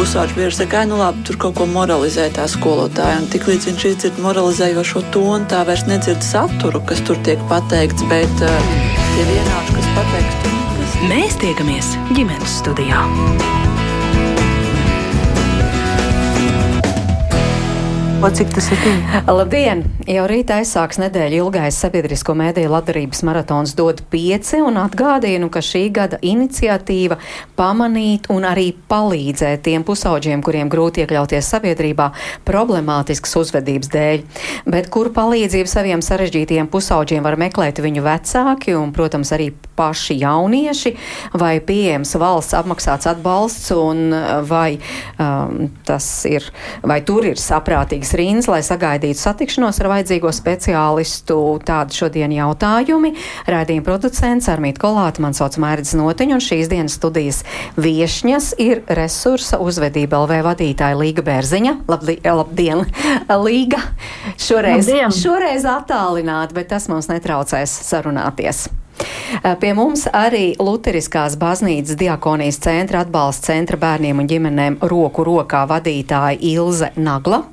pusauģis bieži saka, nu labi, tur kaut ko moralizē tā skolotāja. Un tik līdz viņš izdzird moralizējošo tonu, tā vairs nedzird saturu, kas tur tiek pateikts, bet uh, tie vienādi, kas pateikts, tur nekas. Mēs tiekamies ģimenes studijā. O, cik tas ir tuvu? Labdien! Jau rītā aizsāks nedēļa ilgais sabiedrisko mēdīju labdarības maratons dod pieci un atgādinu, ka šī gada iniciatīva pamanīt un arī palīdzēt tiem pusauģiem, kuriem grūti iekļauties sabiedrībā problemātiskas uzvedības dēļ. Bet kur palīdzību saviem sarežģītiem pusauģiem var meklēt viņu vecāki un, protams, arī paši jaunieši, vai pieejams valsts apmaksāts atbalsts un vai um, tas ir, vai tur ir saprātīgs garas rindas, lai sagaidītu satikšanos ar vajadzīgo speciālistu. Tādi šodien jautājumi. Rādījuma producents Armīt Kolāta, man sauc Mērķis Notiņš, un šīs dienas studijas viešņas ir resursa uzvedība LV vadītāja Līga Bērziņa. Labdi, labdien, Līga! Šoreiz, labdien. šoreiz attālināt, bet tas mums netraucēs sarunāties. Pie mums arī Lutheriskās baznīcas diakonijas centra atbalsta centra bērniem un ģimenēm roku rokā vadītāja Ilze Nagla.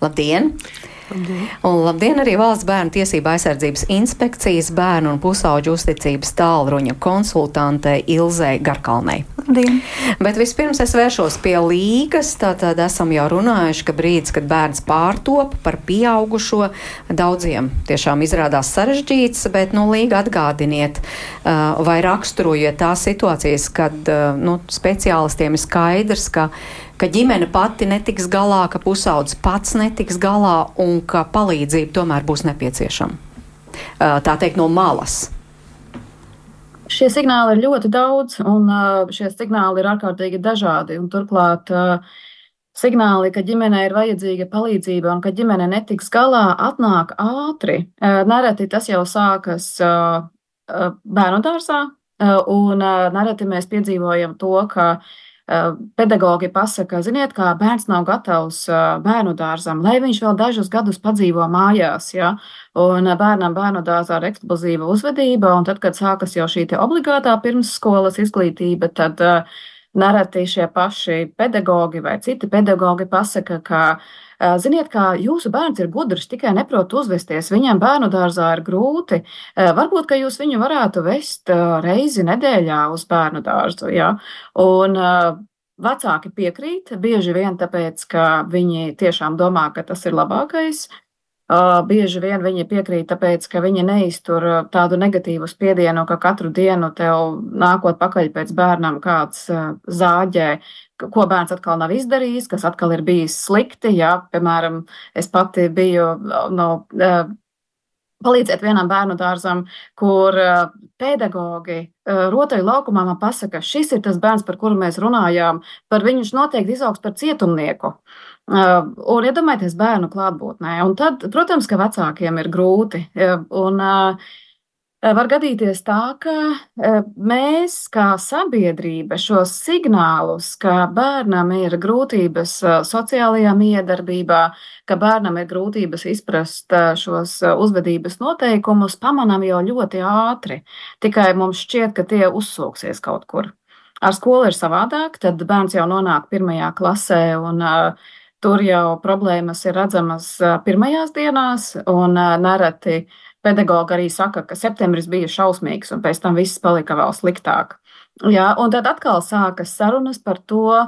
Labdien! Labdien. Un labdien arī Valsts bērnu tiesība aizsardzības inspekcijas bērnu un pusauģu uzticības tālruņa konsultantei Ilzei Garkalnei. Labdien. Bet vispirms es vēršos pie līgas. Tātad esam jau runājuši, ka brīdis, kad bērns pārtop par pieaugušo, daudziem tiešām izrādās sarežģīts, bet nu, līga atgādiniet vai raksturojiet tās situācijas, kad nu, speciālistiem ir skaidrs, ka ka ģimene pati netiks galā, ka pusaudzis pats netiks galā un ka palīdzība tomēr būs nepieciešama. Tā teikt, no malas. Šie signāli ir ļoti daudz, un šie signāli ir ārkārtīgi dažādi. Turklāt signāli, ka ģimenei ir vajadzīga palīdzība un ka ģimene netiks galā, atnāk ātri. Nereti tas jau sākas bērnu dārzā, un nereti mēs piedzīvojam to, ka pedagogi pasaka, ziniet, kā bērns nav gatavs bērnu dārzam, lai viņš vēl dažus gadus padzīvo mājās. Ja? Un bērnam bērnu dārzā ir eksplozīva uzvedība, un tad, kad sākas jau šī obligātā pirmsskolas izglītība, tad nereti šie paši pedagogi vai citi pedagogi pasaka, ka Ziniet, kā jūsu bērns ir gudrs, tikai neprot uzvesties. Viņam bērnu dārzā ir grūti. Varbūt, ka jūs viņu varētu vest reizi nedēļā uz bērnu dārzu. Ja? Un, Vecāki piekrīt, bieži vien tāpēc, ka viņi tiešām domā, ka tas ir labākais. Bieži vien viņi piekrīt, tāpēc, ka viņi neiztur tādu negatīvu spiedienu, ka katru dienu tev nākot pakaļ pēc bērnam kāds zāģē ko bērns atkal nav izdarījis, kas atkal ir bijis slikti. Jā, piemēram, es pati biju no, palīdzēt vienam bērnu dārzam, kur pedagogi rotaļu laukumā man pasaka, šis ir tas bērns, par kuru mēs runājām, par viņu viņš noteikti izaugs par cietumnieku. Un iedomājieties bērnu klātbūtnē. Un tad, protams, ka vecākiem ir grūti. Un, uh, Var gadīties tā, ka mēs, kā sabiedrība, šos signālus, ka bērnam ir grūtības sociālajā miedarbībā, ka bērnam ir grūtības izprast šos uzvedības noteikumus, pamanām jau ļoti ātri. Tikai mums šķiet, ka tie uzsūksies kaut kur. Ar skolu ir savādāk, tad bērns jau nonāk pirmajā klasē un uh, tur jau problēmas ir redzamas pirmajās dienās, un nereti Pedagogi arī saka, ka septembris bija šausmīgs, un pēc tam viss palika vēl sliktāk. Jā, un tad atkal sākas sarunas par to,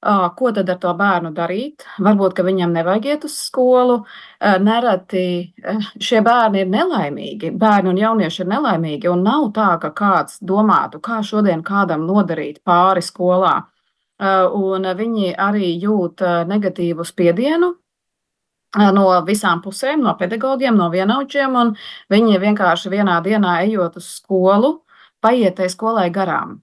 ko tad ar to bērnu darīt. Varbūt, ka viņam nevajag iet uz skolu. Nereti šie bērni ir nelaimīgi. Bērni un jaunieši ir nelaimīgi, un nav tā, ka kāds domātu, kā šodien kādam nodarīt pāri skolā. Un viņi arī jūt negatīvu spiedienu no visām pusēm, no pedagogiem, no vienaudžiem, un viņi vienkārši vienā dienā ejot uz skolu, paiet tai skolai garām.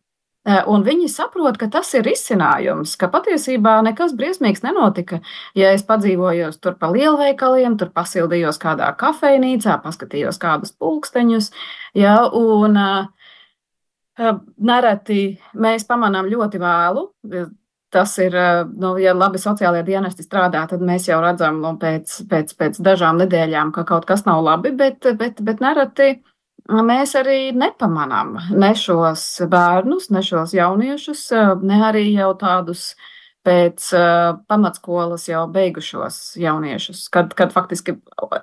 Un viņi saprot, ka tas ir risinājums, ka patiesībā nekas briesmīgs nenotika. Ja es padzīvojos tur pa lielveikaliem, tur pasildījos kādā kafejnīcā, paskatījos kādus pulksteņus, ja, un uh, nereti mēs pamanām ļoti vēlu, Tas ir, eh, nu, ja labi sociālajie dienesti strādā, tad mēs jau redzam nu, pēc, pēc, pēc dažām nedēļām, ka kaut kas nav labi, bet, bet, bet nereti mēs arī nepamanām ne šos bērnus, ne šos jauniešus, ne arī jau tādus pēc uh, pamatskolas jau beigušos jauniešus, kad, kad faktiski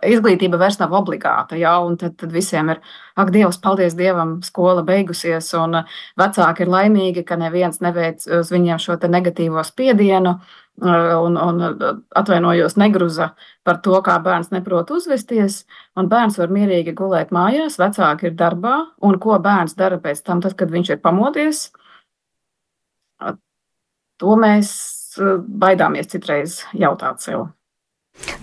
izglītība vairs nav obligāta, ja, un tad, tad visiem ir, ak, Dievs, paldies Dievam, skola beigusies, un uh, vecāki ir laimīgi, ka neviens neveic uz viņiem šo negatīvo spiedienu, uh, un, un atvainojos negruza par to, kā bērns neprot uzvesties, bērns var mierīgi gulēt mājās, vecāki ir darbā, un ko bērns dara pēc tam, tad, kad viņš ir pamodies, To mēs eh, baidāmies citreiz jautāt sev.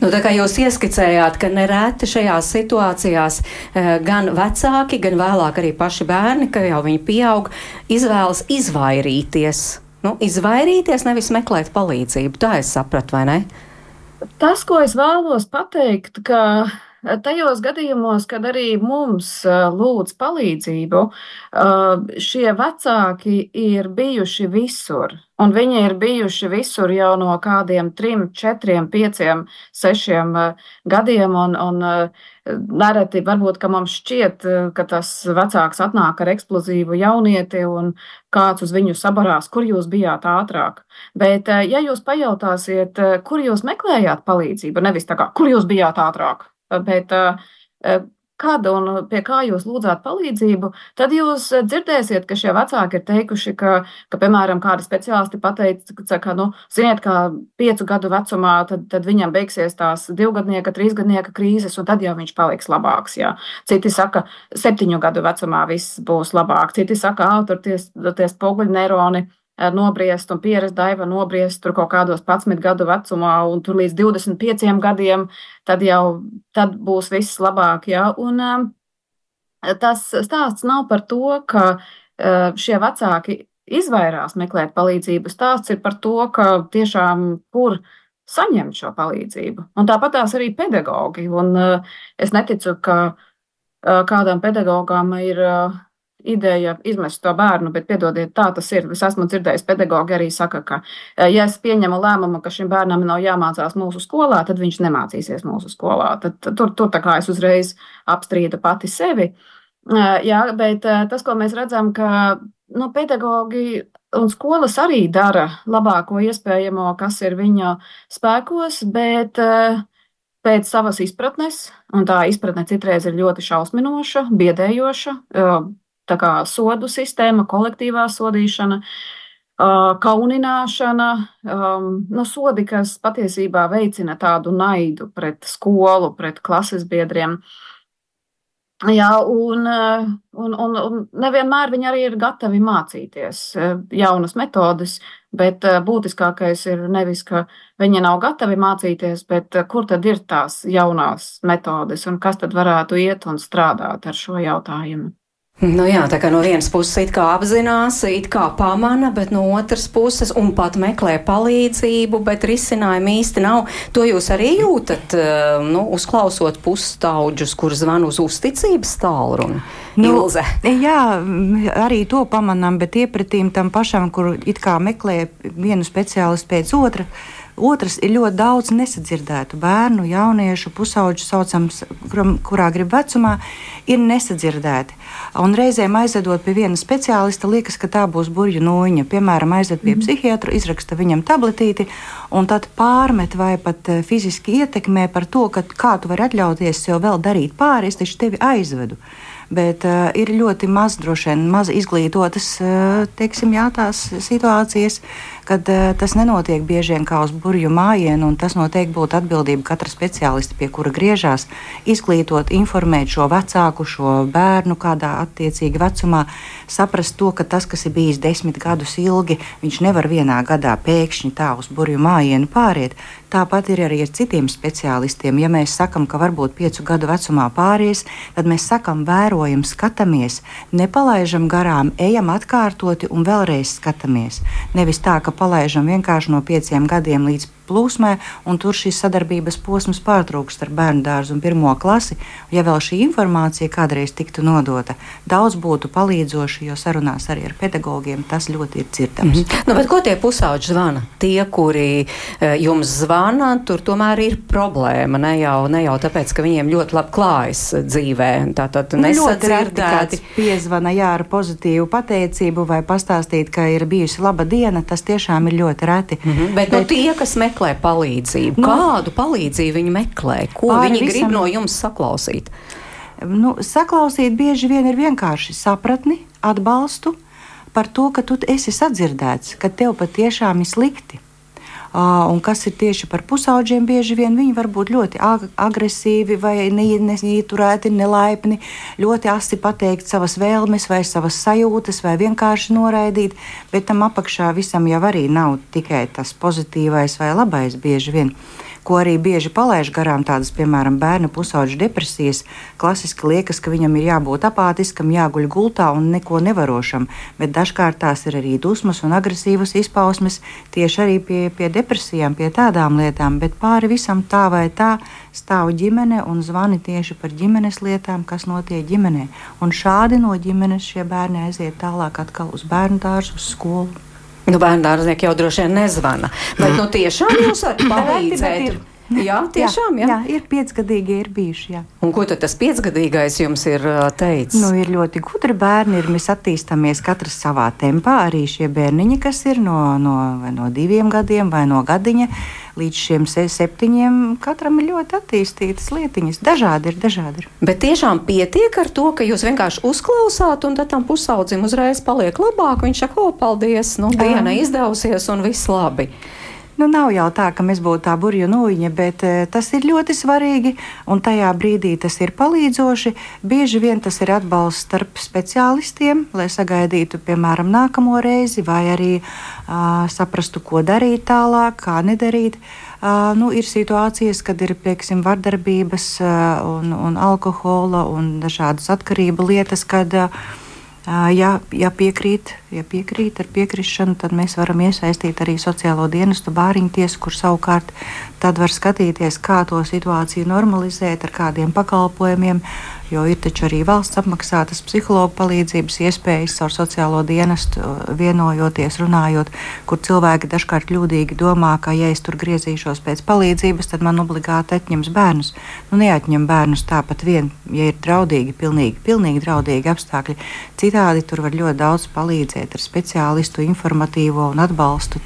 Nu, tā kā jūs ieskicējāt, ka nereti šajās situācijās eh, gan vecāki, gan vēlāk arī paši bērni, ka jau viņi pieaug, izvēlas izvairīties. Nu, izvairīties, nevis meklēt palīdzību. Tā es sapratu, vai ne? Tas, ko es vēlos pateikt, ka tajos gadījumos, kad arī mums lūdz palīdzību, šie vecāki ir bijuši visur. Un viņi ir bijuši visur jau no kādiem trim, četriem, pieciem, sešiem gadiem. Un, un nereti varbūt mums šķiet, ka tas vecāks atnāk ar eksplozīvu jaunieti un kāds uz viņu sabarās, kur jūs bijāt ātrāk. Bet, ja jūs pajautāsiet, kur jūs meklējāt palīdzību, nevis tā kā, kur jūs bijāt ātrāk, bet kad un pie kā jūs lūdzāt palīdzību, tad jūs dzirdēsiet, ka šie vecāki ir teikuši, ka, ka piemēram, kādi speciālisti pateica, ka, nu, ziniet, kā piecu gadu vecumā, tad, tad viņam beigsies tās divgadnieka, trīsgadnieka krīzes, un tad jau viņš paliks labāks. Jā. Citi saka, septiņu gadu vecumā viss būs labāk, citi saka, tie spoguļu neironi nobriest un pierast daiva nobriest tur kaut kādos 11 gadu vecumā un tur līdz 25 gadiem, tad jau tad būs viss labāk. Ja? Un, tas stāsts nav par to, ka šie vecāki izvairās meklēt palīdzību. Stāsts ir par to, ka tiešām kur saņemt šo palīdzību. Un tāpat tās arī pedagogi. Un es neticu, ka kādam pedagogam ir ideja izmest to bērnu, bet piedodiet, tā tas ir. Es esmu dzirdējis, pedagogi arī saka, ka, ja es pieņemu lēmumu, ka šim bērnam nav jāmācās mūsu skolā, tad viņš nemācīsies mūsu skolā. Tad, tur, tur tā kā es uzreiz apstrīdu pati sevi. Jā, bet tas, ko mēs redzam, ka nu, pedagogi un skolas arī dara labāko iespējamo, kas ir viņa spēkos, bet pēc savas izpratnes, un tā izpratne citreiz ir ļoti šausminoša, biedējoša, tā kā sodu sistēma, kolektīvā sodīšana, kaunināšana, nu, sodi, kas patiesībā veicina tādu naidu pret skolu, pret klases biedriem. Jā, un, un, un, un nevienmēr viņi arī ir gatavi mācīties jaunas metodes, bet būtiskākais ir nevis, ka viņi nav gatavi mācīties, bet kur tad ir tās jaunās metodes un kas tad varētu iet un strādāt ar šo jautājumu. Nu jā, tā kā no vienas puses it kā apzinās, it kā pamana, bet no otras puses un pat meklē palīdzību, bet risinājumu īsti nav. To jūs arī jūtat, eh, nu, uzklausot pusstaudžus, kur zvan uz uzticības tālruni. Nu, Ilze. jā, arī to pamanām, bet iepratīm tam pašam, kur it kā meklē vienu speciālistu pēc otra. Otrs ir ļoti daudz nesadzirdētu bērnu, jauniešu, pusauģu saucams, kurā grib vecumā, ir nesadzirdēti. Un reizēm aizvedot pie viena speciālista, liekas, ka tā būs burbuļu nūjiņa. Piemēram, aizved pie mm. psihiatra, izraksta viņam tabletīti, un tad pārmet vai pat eh, fiziski ietekmē par to, ka kā tu vari atļauties sev vēl darīt pāri, es taču tevi aizvedu bet uh, ir ļoti maz, droši vien, maz izglītotas uh, teiksim, jā, tās situācijas, kad uh, tas nenotiek bieži vien kā uz burbuļu mājienu, un tas noteikti būtu atbildība katra speciālista, pie kura griežās, izglītot, informēt šo vecāku, šo bērnu kādā attiecīgā vecumā, saprast to, ka tas, kas ir bijis desmit gadus ilgi, viņš nevar vienā gadā pēkšņi tā uz burbuļu mājienu pāriet. Tāpat ir arī ar citiem speciālistiem. Ja mēs sakām, ka varbūt piecu gadu vecumā pāries, tad mēs sakām, vērojam, skatāmies, nepalaidām garām, ejam atkārtoti un vēlreiz skatāmies. Nevis tā, ka palaidām vienkārši no pieciem gadiem līdz plūsmē, un tur šīs sadarbības posms pārtrūkst ar bērnu dārzu un pirmo klasi. Ja vēl šī informācija kādreiz tiktu nodota, daudz būtu palīdzoši, jo sarunās arī ar pedagogiem tas ļoti ir dzirdams. Mm -hmm. nu, bet ko tie pusauģi zvana? Tie, kuri e, jums zvana, tur tomēr ir problēma. Ne jau, ne jau tāpēc, ka viņiem ļoti labi klājas dzīvē. Tātad nu, nesadzirdēti. Piezvana jā, ar pozitīvu pateicību vai pastāstīt, ka ir bijusi laba diena, tas tiešām ir ļoti reti. Mm -hmm. Bet, bet nu, tie, kas meklē palīdzību, nu, kādu palīdzību viņi meklē? Ko viņi visam... grib no jums saklausīt? Nu, saklausīt bieži vien ir vienkārši sapratni, atbalstu par to, ka tu esi sadzirdēts, ka tev patiešām ir slikti. Un kas ir tieši par pusauģiem, bieži vien viņi var būt ļoti ag agresīvi, vai neieturēti, nelaipni, ļoti asi pateikt savas vēlmes, vai savas sajūtas, vai vienkārši noraidīt. Bet tam apakšā visam jau arī nav tikai tas pozitīvais vai labais bieži vien. Ko arī bieži palaiž garām, tādas, piemēram, bērnu pusauģu depresijas. Klasiski liekas, ka viņam ir jābūt apātiskam, jāguļ gultā un neko nevarošam, bet dažkārt tās ir arī dusmas un agresīvas izpausmes tieši arī pie, pie depresijām, pie tādām lietām, bet pāri visam tā vai tā stāv ģimene un zvani tieši par ģimenes lietām, kas notiek ģimenē. Un šādi no ģimenes šie bērni aiziet tālāk atkal uz bērnu dārzu, uz skolu. Nu, bērnu dārznieki jau droši vien nezvana. Bet nu, tiešām jūs varat palīdzēt. Jā, tiešām. Jā, jā. jā ir piecgadīgi, ir bijuši. Jā. Un ko tad tas piecgadīgais jums ir teicis? Nu, ir ļoti gudri bērni. Ir, mēs attīstāmies katrs savā tempā. Arī šie bērniņi, kas ir no, no, no diviem gadiem vai no gadiņa līdz šiem septiņiem, katram ir ļoti attīstītas lietiņas. Dažādi ir, dažādi ir. Bet tiešām pietiek ar to, ka jūs vienkārši uzklausāt, un tad tam pusaudzim uzreiz paliek labāk. Viņš saka, o, paldies, nu, diena izdevusies un viss labi. Nu, nav jau tā, ka mēs būtu tā burbuļu nūjiņa, bet e, tas ir ļoti svarīgi un tajā brīdī tas ir palīdzoši. Bieži vien tas ir atbalsts starp speciālistiem, lai sagaidītu, piemēram, nākamo reizi, vai arī uh, saprastu, ko darīt tālāk, kā nedarīt. Uh, nu, ir situācijas, kad ir pieksim, vardarbības uh, un, un alkohola un dažādas atkarību lietas, kad uh, Ja, ja, piekrīt, ja piekrīt ar piekrišanu, tad mēs varam iesaistīt arī sociālo dienestu bāriņu tiesu, kur savukārt tad var skatīties, kā to situāciju normalizēt ar kādiem pakalpojumiem, jo ir taču arī valsts apmaksātas psihologu palīdzības iespējas caur sociālo dienestu, vienojoties, runājot, kur cilvēki dažkārt kļūdīgi domā, ka, ja es tur griezīšos pēc palīdzības, tad man obligāti atņems bērnus. Nu, neatņem bērnus tāpat vien, ja ir draudīgi, pilnīgi, pilnīgi draudīgi apstākļi. Citādi tur var ļoti daudz palīdzēt ar speciālistu, informatīvo un atbalstu.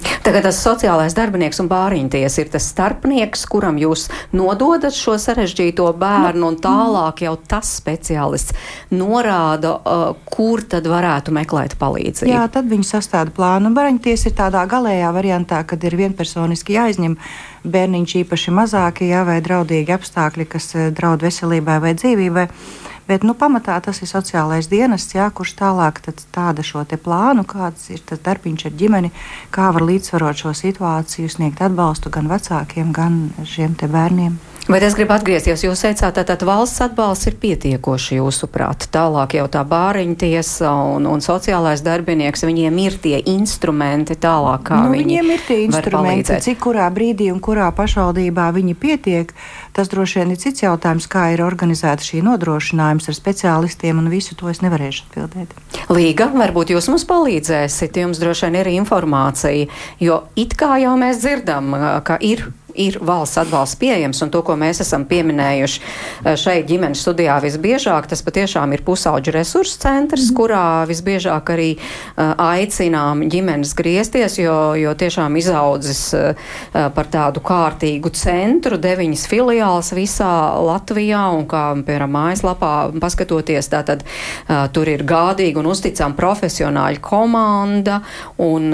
Tagad tas sociālais darbinieks un bāriņties ir tas starpnieks, kuram jūs nododat šo sarežģīto bērnu, un tālāk jau tas speciālists norāda, uh, kur tad varētu meklēt palīdzību. Jā, tad viņi sastāda plānu. Bāriņties ir tādā galējā variantā, kad ir vienpersoniski jāizņem bērniņš īpaši mazākie, jā, vai draudīgi apstākļi, kas uh, draud veselībai vai dzīvībai. Bet nu, pamatā tas ir sociālais dienests, jā, kurš tālāk tāda šo plānu, kāds ir tas darbiņš ar ģimeni, kā var līdzsvarot šo situāciju, sniegt atbalstu gan vecākiem, gan šiem bērniem. Bet es gribu atgriezties. Jūs teicāt, ka valsts atbalsts ir pietiekoši jūsuprāt. Tālāk jau tā bāriņu tiesa un, un sociālais darbinieks, viņiem ir tie instrumenti tālāk, kā nu, viņi viņiem ir tie instrumenti, cik kurā brīdī un kurā pašvaldībā viņi pietiek. Tas droši vien ir cits jautājums, kā ir organizēta šī nodrošinājums ar speciālistiem, un visu to es nevarēšu atbildēt. Līga, varbūt jūs mums palīdzēsiet, jums droši vien ir informācija, jo it kā jau mēs dzirdam, ka ir ir valsts atbalsts pieejams, un to, ko mēs esam pieminējuši eh, šeit ģimenes studijā visbiežāk, tas patiešām ir pusauģu resursu centrs, mm. kurā visbiežāk arī uh, aicinām ģimenes griezties, jo, jo tiešām izaudzis uh, par tādu kārtīgu centru, deviņas filiāls visā Latvijā, un kā, piemēram, mājaslapā paskatoties, tātad uh, tur ir gādīga un uzticama profesionāļa komanda, un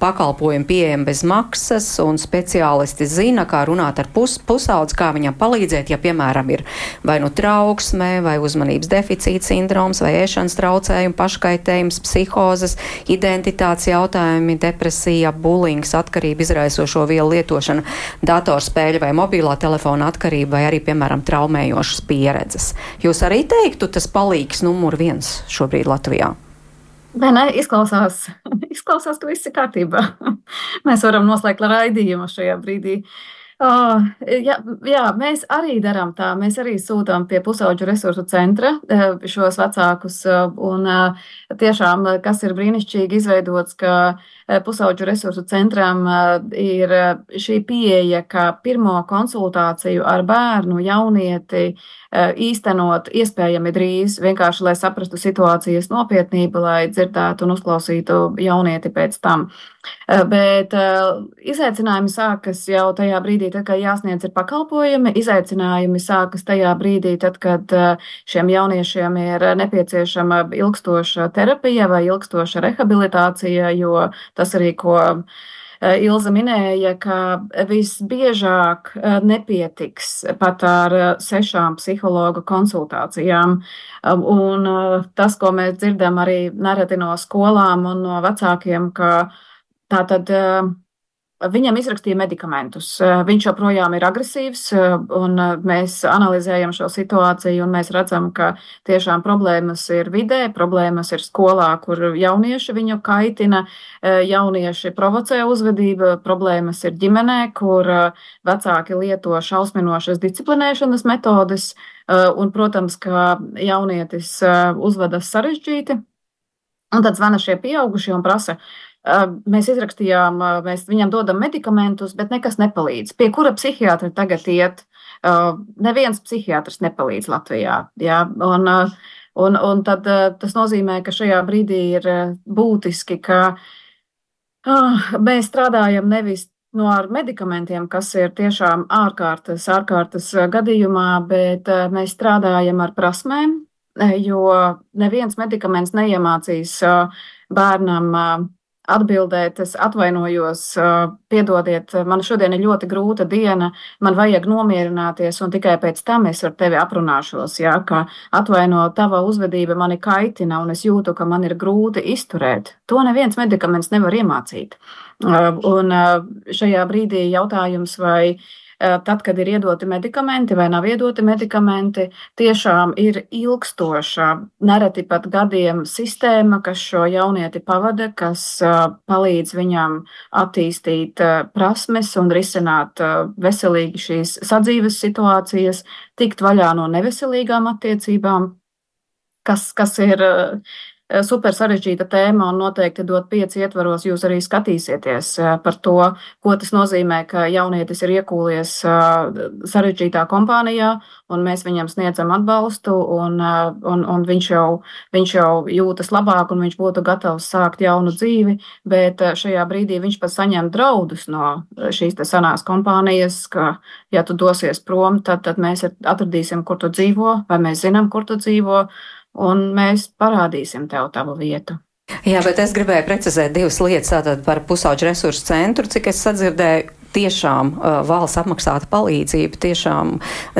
pakalpojumi pieejami bez maksas, un speciālisti zina, zina, kā runāt ar pus, pusaudzi, kā viņam palīdzēt, ja, piemēram, ir vai nu trauksme, vai uzmanības deficīta sindroms, vai ēšanas traucējumi, paškaitējums, psihozes, identitātes jautājumi, depresija, bulings, atkarība izraisošo vielu lietošana, datorspēļu vai mobilā telefona atkarība, vai arī, piemēram, traumējošas pieredzes. Jūs arī teiktu, tas palīgs numur viens šobrīd Latvijā? Vai ne? Izklausās, izklausās, ka viss ir kārtībā. Mēs varam noslēgt raidījumu šajā brīdī. Uh, jā, jā, mēs arī darām tā. Mēs arī sūtām pie pusauģu resursu centra šos vecākus. Un tiešām, kas ir brīnišķīgi izveidots, ka pusauģu resursu centram ir šī pieeja, ka pirmo konsultāciju ar bērnu, jaunieti īstenot iespējami drīz, vienkārši lai saprastu situācijas nopietnību, lai dzirdētu un uzklausītu jaunieti pēc tam. Bet izaicinājumi sākas jau tajā brīdī, tad, kad jāsniedz ir pakalpojumi. Izaicinājumi sākas tajā brīdī, tad, kad šiem jauniešiem ir nepieciešama ilgstoša terapija vai ilgstoša rehabilitācija, jo tas arī, ko Ilza minēja, ka visbiežāk nepietiks pat ar sešām psihologa konsultācijām. Un tas, ko mēs dzirdam arī nereti no skolām un no vecākiem, ka tā tad Viņam izrakstīja medikamentus. Viņš joprojām ir agresīvs, un mēs analizējam šo situāciju, mēs redzam, ka tiešām problēmas ir vidē, problēmas ir skolā, kur jaunieši viņu kaitina, jaunieši provocē uzvedību, problēmas ir ģimenē, kur vecāki lieto šausminošas disciplinēšanas metodes, un, protams, ka jaunietis uzvedas sarežģīti. Un tad zvana šie pieaugušie un prasa, Mēs izrakstījām, mēs viņam dodam medikamentus, bet nekas nepalīdz. Pie kura psihiatra tagad iet? Neviens psihiatrs nepalīdz Latvijā. Ja? Un, un, un tad tas nozīmē, ka šajā brīdī ir būtiski, ka mēs strādājam nevis no ar medikamentiem, kas ir tiešām ārkārtas, ārkārtas gadījumā, bet mēs strādājam ar prasmēm, jo neviens medikaments neiemācīs bērnam atbildēt, es atvainojos, piedodiet, man šodien ir ļoti grūta diena, man vajag nomierināties, un tikai pēc tam es ar tevi aprunāšos. Jā, ka atvaino, tava uzvedība mani kaitina, un es jūtu, ka man ir grūti izturēt. To neviens medikaments nevar iemācīt. Un šajā brīdī jautājums, vai tad, kad ir iedoti medikamenti vai nav iedoti medikamenti, tiešām ir ilgstoša, nereti pat gadiem sistēma, kas šo jaunieti pavada, kas eh, palīdz viņam attīstīt eh, prasmes un risināt veselīgi šīs sadzīves situācijas, tikt vaļā no neveselīgām attiecībām, kas, kas ir Eh, super sarežģīta tēma un noteikti dot pieci ietvaros jūs arī skatīsieties eh, par to, ko tas nozīmē, ka jaunietis ir iekūlies eh, sarežģītā kompānijā un mēs viņam sniedzam atbalstu un, un, un viņš, jau, viņš jau jūtas labāk un viņš būtu gatavs sākt jaunu dzīvi, bet šajā brīdī viņš pat saņem draudus no šīs te sanās kompānijas, ka ja tu dosies prom, tad, tad mēs atradīsim, kur tu dzīvo, vai mēs zinām, kur tu dzīvo, un mēs parādīsim tev tavu vietu. Jā, bet es gribēju precizēt divas lietas tātad par pusauģu resursu centru, cik es sadzirdēju tiešām uh, valsts apmaksāta palīdzība, tiešām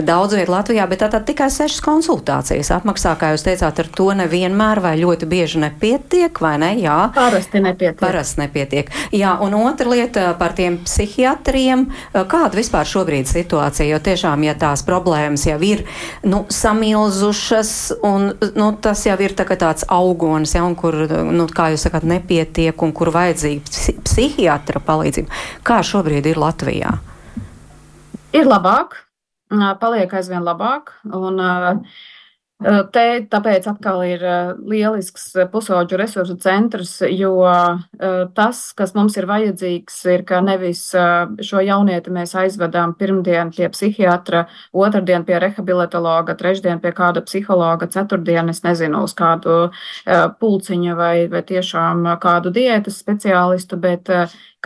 daudz viet Latvijā, bet tātad tikai sešas konsultācijas apmaksā, kā jūs teicāt, ar to nevienmēr vai ļoti bieži nepietiek, vai ne? Jā. Parasti nepietiek. Parasti nepietiek. Jā, un otra lieta par tiem psihiatriem. Kāda vispār šobrīd situācija? Jo tiešām, ja tās problēmas jau ir, nu, samilzušas, un, nu, tas jau ir tā tāds augonis, ja, un kur, nu, kā jūs sakāt, nepietiek, un kur vajadzīga psihiatra palīdzība. Kā šobrīd ir Latvijā? Ir labāk, paliek aizvien labāk. Un, Te tāpēc atkal ir lielisks pusauģu resursu centrs, jo tas, kas mums ir vajadzīgs, ir, ka nevis šo jaunieti mēs aizvedām pirmdien pie psihiatra, otrdien pie rehabilitologa, trešdien pie kāda psihologa, ceturtdien, es nezinu, uz kādu pulciņa vai, vai tiešām kādu diētas speciālistu, bet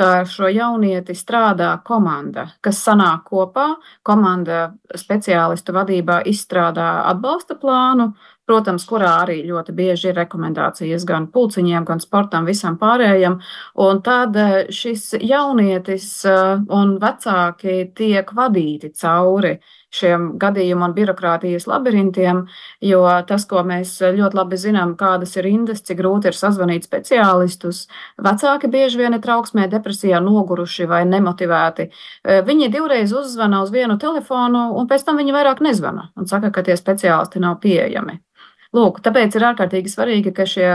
ka šo jaunieti strādā komanda, kas sanāk kopā. Komanda speciālistu vadībā izstrādā atbalsta plānu, protams, kurā arī ļoti bieži ir rekomendācijas gan pulciņiem, gan sportam, visam pārējiem. Un tad eh, šis jaunietis eh, un vecāki tiek vadīti cauri uh, šiem gadījumu un birokrātijas labirintiem, jo tas, ko mēs ļoti labi zinām, kādas ir indes, cik grūti ir sazvanīt speciālistus, vecāki bieži vien ir trauksmē, depresijā, noguruši vai nemotivēti. E, viņi divreiz uzzvana uz vienu telefonu, un pēc tam viņi vairāk nezvana un saka, ka tie speciālisti nav pieejami. Lūk, tāpēc ir ārkārtīgi svarīgi, ka šie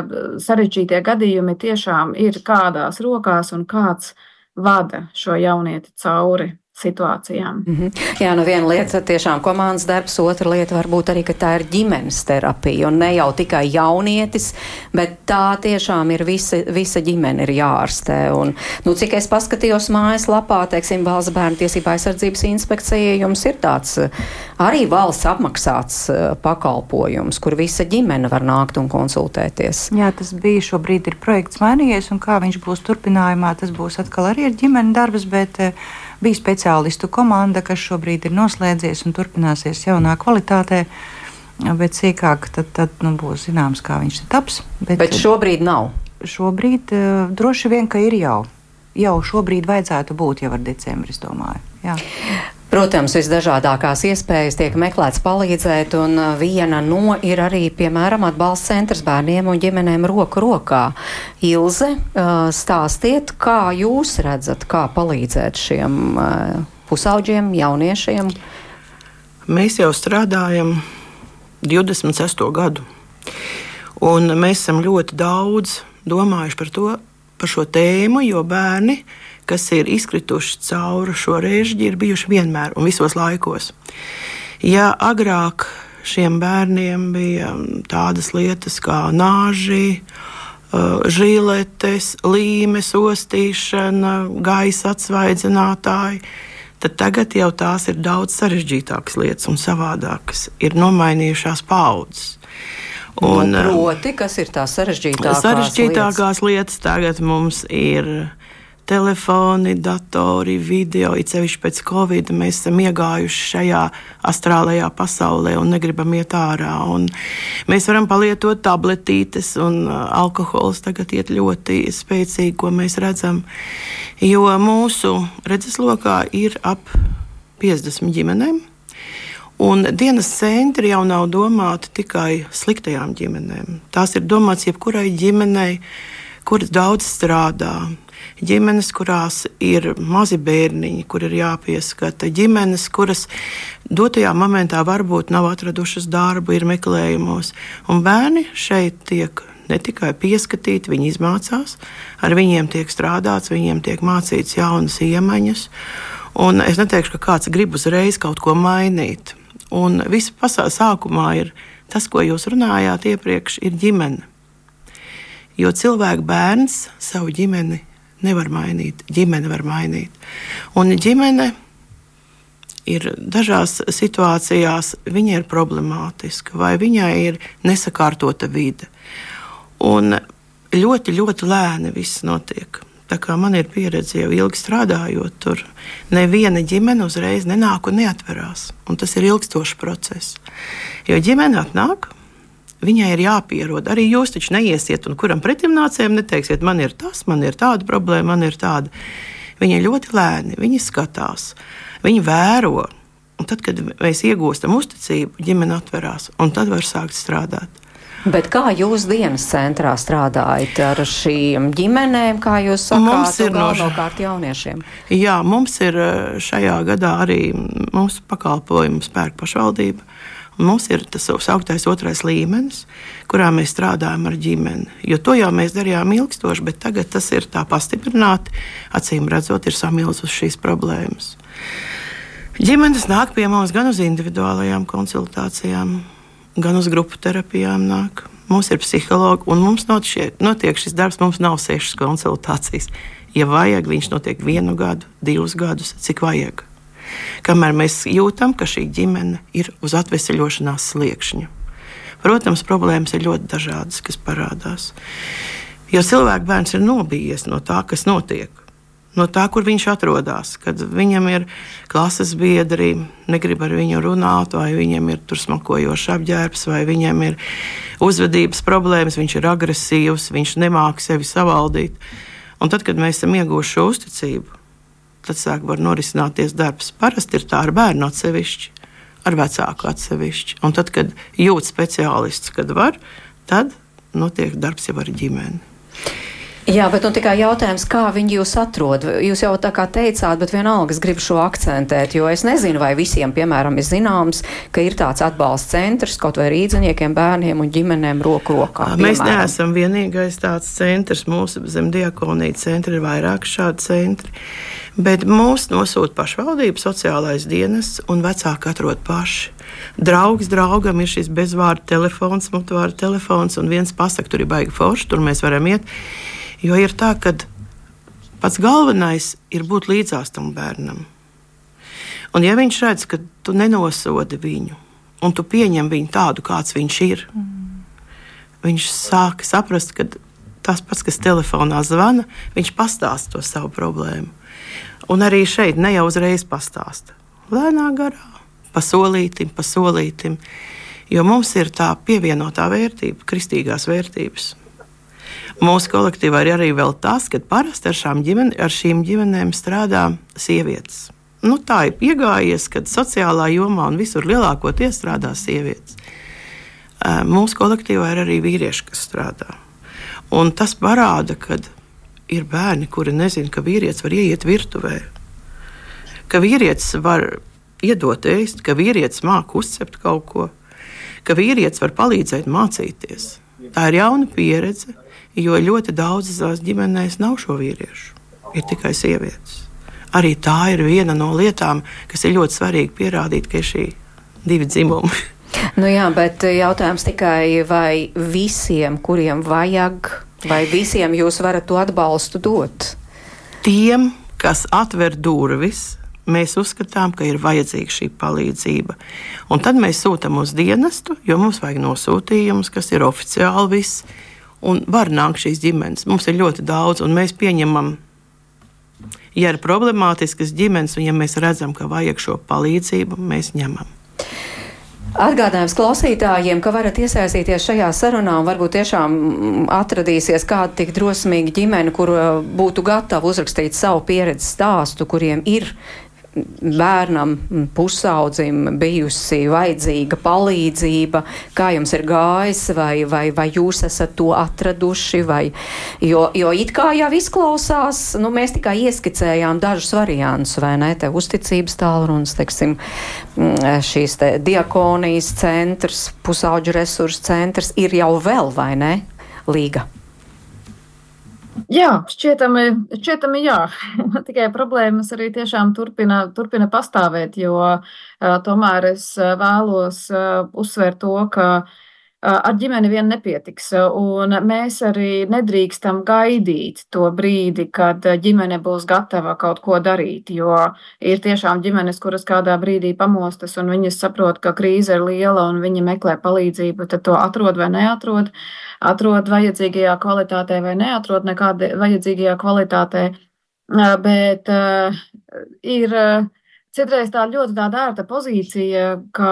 sarežģītie gadījumi tiešām ir kādās rokās un kāds vada šo jaunieti cauri situācijām. Mm -hmm. Jā, nu viena lieta ir tiešām komandas darbs, otra lieta varbūt arī, ka tā ir ģimenes terapija un ne jau tikai jaunietis, bet tā tiešām ir visa, visa ģimene ir jārastē. Un, nu, cik es paskatījos mājas lapā, teiksim, Valsts bērnu tiesība aizsardzības inspekcija, jums ir tāds arī valsts apmaksāts pakalpojums, kur visa ģimene var nākt un konsultēties. Jā, tas bija šobrīd ir projekts mainījies, un kā viņš būs turpinājumā, tas būs atkal arī ar ģimeni darbs, bet uh, Bija speciālistu komanda, kas šobrīd ir noslēdzies un turpināsies jaunā kvalitātē. Bet sīkāk tad, tad nu, būs zināms, kā viņš taps. Bet, bet šobrīd nav. Šobrīd uh, droši vien, ka ir jau. Jau šobrīd vajadzētu būt jau ar decembri, es domāju. Jā. Protams, visdažādākās iespējas tiek meklēts palīdzēt, un uh, viena no ir arī, piemēram, atbalsts centrs bērniem un ģimenēm roku rokā. Ilze, uh, stāstiet, kā jūs redzat, kā palīdzēt šiem uh, pusauģiem, jauniešiem? Mēs jau strādājam 26. gadu, un mēs esam ļoti daudz domājuši par to, par šo tēmu, jo bērni ir kas ir izkrituši cauri šo režģi, ir bijuši vienmēr un visos laikos. Ja agrāk šiem bērniem bija tādas lietas kā nāži, uh, žiletes, līmes, ostīšana, gaisa atsvaidzinātāji, tad tagad jau tās ir daudz sarežģītākas lietas un savādākas. Ir nomainījušās paudzes. Un, nu, proti, kas ir tās sarežģītākās, sarežģītākās lietas? lietas tagad mums ir telefoni, datori, video. It sevišķi pēc Covid mēs esam iegājuši šajā astrālajā pasaulē un negribam iet ārā. Un mēs varam palietot tabletītes, un uh, alkohols tagad iet ļoti spēcīgi, ko mēs redzam. Jo mūsu redzeslokā ir ap 50 ģimenēm. Un dienas centri jau nav domāti tikai sliktajām ģimenēm. Tās ir domāts jebkurai ģimenei, kuras daudz strādā, ģimenes, kurās ir mazi bērniņi, kur ir jāpieskata, ģimenes, kuras dotajā momentā varbūt nav atradušas darbu, ir meklējumos. Un bērni šeit tiek ne tikai pieskatīti, viņi izmācās, ar viņiem tiek strādāts, viņiem tiek mācīts jaunas iemaņas. Un es neteikšu, ka kāds grib uzreiz kaut ko mainīt. Un viss pasaules sākumā ir tas, ko jūs runājāt iepriekš, ir ģimene. Jo cilvēks bērns savu ģimeni nevar mainīt, ģimene var mainīt. Un ģimene ir dažās situācijās, viņa ir problemātiska vai viņai ir nesakārtota vide. Un ļoti, ļoti lēni viss notiek. Tā kā man ir pieredze jau ilgi strādājot, tur neviena ģimene uzreiz nenāk un neatverās. Un tas ir ilgstošs process. Jo ģimene atnāk, Viņai ir jāpierod. Arī jūs taču neiesiet un kuram pretimnācējiem neteiksiet, man ir tas, man ir tāda problēma, man ir tāda. Viņi ir ļoti lēni, viņi skatās, viņi vēro. Un tad, kad mēs iegūstam uzticību, ģimene atverās, un tad var sākt strādāt. Bet kā jūs dienas centrā strādājat ar šīm ģimenēm, kā jūs sakāt, mums ir galvenokārt jauniešiem? Jā, mums ir eh, šajā gadā arī mūsu pakalpojumu spēku pašvaldība Mums ir tas savs augstais otrais līmenis, kurā mēs strādājam ar ģimeni. Jo to jau mēs darījām ilgstoši, bet tagad tas ir tā pastiprināti. Acīm redzot, ir samilzus šīs problēmas. Ģimenes nāk pie mums gan uz individuālajām konsultācijām, gan uz grupu terapijām. Nāk. Mums ir psihologi, un mums notiek, notiek šis darbs. Mums nav sešas konsultācijas. Ja vajag, viņš notiek vienu gadu, divus gadus, cik vajag kamēr mēs jūtam, ka šī ģimene ir uz atvesaļošanās sliekšņa. Protams, problēmas ir ļoti dažādas, kas parādās. Jo cilvēks bērns ir nobijies no tā, kas notiek. No tā, kur viņš atrodas, kad viņam ir klases biedri, negrib ar viņu runāt, vai viņam ir smakojošs apģērbs, vai viņam ir uzvedības problēmas, viņš ir agresīvs, viņš nemāķi sevi savaldīt. Un tad, kad mēs esam ieguvuši šo uzticību, tad sāk var norisināties darbs. Parasti ir tā ar bērnu atsevišķi, ar vecāku atsevišķi. Un tad, kad jūt speciālists, kad var, tad notiek darbs jau ar ģimeni. Jā, bet nu, tikai jautājums, kā viņi jūs atrod? Jūs jau tā kā teicāt, bet vienalga es gribu šo akcentēt, jo es nezinu, vai visiem, piemēram, ir zināms, ka ir tāds atbalsta centrs kaut vai rīdziniekiem, bērniem un ģimenēm roku rokā. Piemēram. Mēs neesam vienīgais tāds centrs. Mūsu zem diakonija centra ir vairāk šādi centri. Bet mūs nosūta pašvaldība, sociālais dienests un vecāki atrod paši. Draugs draugam ir šis bezvārdu telefons, mutvārdu telefons, un viens pasakā, tur ir baigi forši, tur mēs varam iet. Jo ir tā, ka pats galvenais ir būt līdzās tam bērnam. Un ja viņš redz, ka tu nenosodi viņu, un tu pieņem viņu tādu, kāds viņš ir, mm. viņš sāk saprast, ka tas pats, kas telefonā zvana, viņš pastāsta to savu problēmu. Un arī šeit ne jau uzreiz pastāsta. Lēnā garā, pasolītim, pasolītim. Jo mums ir tā pievienotā vērtība, kristīgās vērtības. Mūsu kolektīvā ir arī tas, ka parasti ar, ģimen, ar šīm ģimenēm strādā sievietes. Nu, tā ir iegājies, kad sociālā jomā un visur lielākoties strādā sievietes. Mūsu kolektīvā ir arī vīrieši, kas strādā. Un tas parāda, ka ir bērni, kuri nezina, ka vīrietis var ieiet virtuvē, ka vīrietis var iedot ēst, ka vīrietis māca uzcept kaut ko, ka vīrietis var palīdzēt mācīties. Tā ir jauna pieredze, jo ļoti daudzās ģimenēs nav šo vīriešu, ir tikai sievietes. Arī tā ir viena no lietām, kas ir ļoti svarīgi pierādīt, ka ir šī divi dzimumi. Nu jā, bet jautājums tikai, vai visiem, kuriem vajag, vai visiem jūs varat to atbalstu dot? Tiem, kas atver durvis, mēs uzskatām, ka ir vajadzīga šī palīdzība. Un tad mēs sūtām uz dienestu, jo mums vajag nosūtījumus, kas ir oficiāli viss un var nākt šīs ģimenes. Mums ir ļoti daudz, un mēs pieņemam, ja ir problemātiskas ģimenes, un ja mēs redzam, ka vajag šo palīdzību, mēs ņemam. Atgādājums klausītājiem, ka varat iesaistīties šajā sarunā un varbūt tiešām atradīsies kāda tik drosmīga ģimene, kur būtu gatava uzrakstīt savu pieredzi stāstu, kuriem ir bērnam, pusaudzim bijusi vajadzīga palīdzība, kā jums ir gājis, vai, vai, vai jūs esat to atraduši, vai, jo, jo it kā jau izklausās, nu, mēs tikai ieskicējām dažus variantus, vai ne, te uzticības tālrunis, teiksim, šīs te diakonijas centrs, pusauģu resursu centrs ir jau vēl, vai ne, līga? Jā, šķietami, šķietami jā. Tikai problēmas arī tiešām turpina, turpina pastāvēt, jo uh, tomēr es vēlos uh, uzsvērt to, ka uh, ar ģimeni vien nepietiks. Un mēs arī nedrīkstam gaidīt to brīdi, kad ģimene būs gatava kaut ko darīt. Jo ir tiešām ģimenes, kuras kādā brīdī pamostas un viņas saprot, ka krīze ir liela un viņi meklē palīdzību, tad to atrod vai neatrod. Atrod vajadzīgajā kvalitātē vai neatrod nekādā vajadzīgajā kvalitātē. Bet ir citreiz tā ļoti tāda ērta pozīcija, ka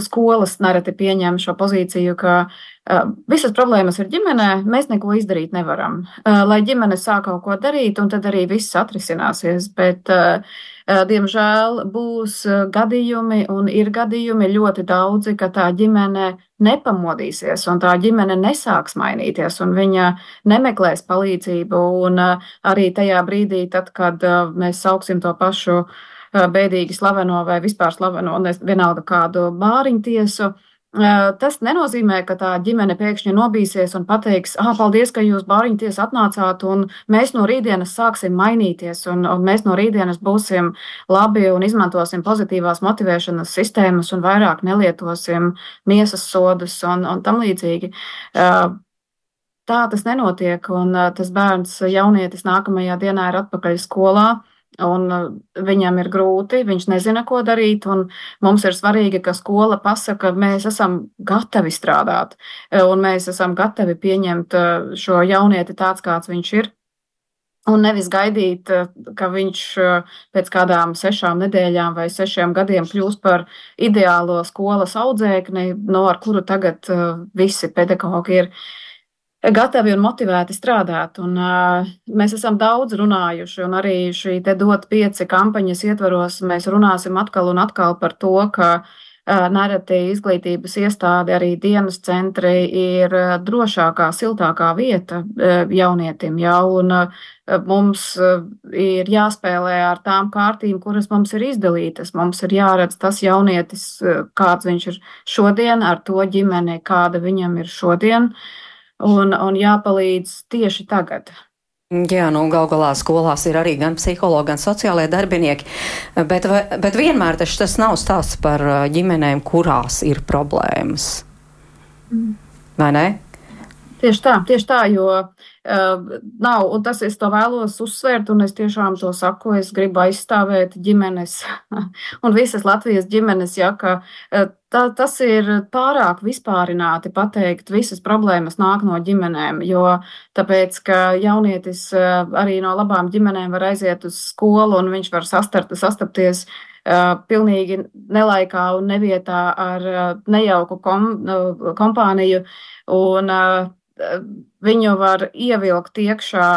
skolas nereti pieņem šo pozīciju, ka uh, visas problēmas ir ģimenē, mēs neko izdarīt nevaram. Uh, lai ģimene sāk kaut ko darīt, un tad arī viss atrisināsies. Bet, uh, diemžēl, būs gadījumi, un ir gadījumi ļoti daudzi, ka tā ģimene nepamodīsies, un tā ģimene nesāks mainīties, un viņa nemeklēs palīdzību. Un arī tajā brīdī, tad, kad mēs sauksim to pašu bēdīgi slaveno vai vispār slaveno, vienalga kādu bāriņtiesu. Tas nenozīmē, ka tā ģimene pēkšņi nobīsies un pateiks, ah, paldies, ka jūs bāriņties atnācāt, un mēs no rītdienas sāksim mainīties, un, un mēs no rītdienas būsim labi un izmantosim pozitīvās motivēšanas sistēmas un vairāk nelietosim miesas sodus un, un tam līdzīgi. Tā tas nenotiek, un tas bērns, jaunietis nākamajā dienā ir atpakaļ skolā Un uh, viņam ir grūti, viņš nezina, ko darīt. Mums ir svarīgi, ka skola pasaka, ka mēs esam gatavi strādāt, uh, un mēs esam gatavi pieņemt uh, šo jaunieti tāds, kāds viņš ir. Un nevis gaidīt, ka viņš pēc kādām sešām nedēļām vai sešiem gadiem kļūs par ideālo skolas audzēkni, no ar kuru tagad visi pedagoģi ir. Uh, gatavi un motivēti strādāt. Un, uh, mēs esam daudz runājuši, un arī šī dot pieci kampaņas ietvaros mēs runāsim atkal un atkal par to, ka nereti izglītības iestāde, arī dienas centri ir drošākā, siltākā vieta jaunietim. Ja, un mums ir jāspēlē ar tām kārtīm, kuras mums ir izdalītas. Mums ir jāredz tas jaunietis, kāds viņš ir šodien, ar to ģimeni, kāda viņam ir šodien, un, un jāpalīdz tieši tagad. Jā, nu, gal galā skolās ir arī gan psihologi, gan sociālai darbinieki, bet, bet vienmēr tas nav stāsts par ģimenēm, kurās ir problēmas. Mm. Vai ne? Tieši tā, tieši tā, jo uh, nav, un tas es to vēlos uzsvērt, un es tiešām to saku, es gribu aizstāvēt ģimenes un visas Latvijas ģimenes, ja, ka tā, tas ir pārāk vispārināti pateikt, visas problēmas nāk no ģimenēm, jo tāpēc, ka jaunietis arī no labām ģimenēm var aiziet uz skolu, un viņš var sastart, sastapties pilnīgi nelaikā un nevietā ar nejauku kom, kompāniju. Un, viņu var ievilkt iekšā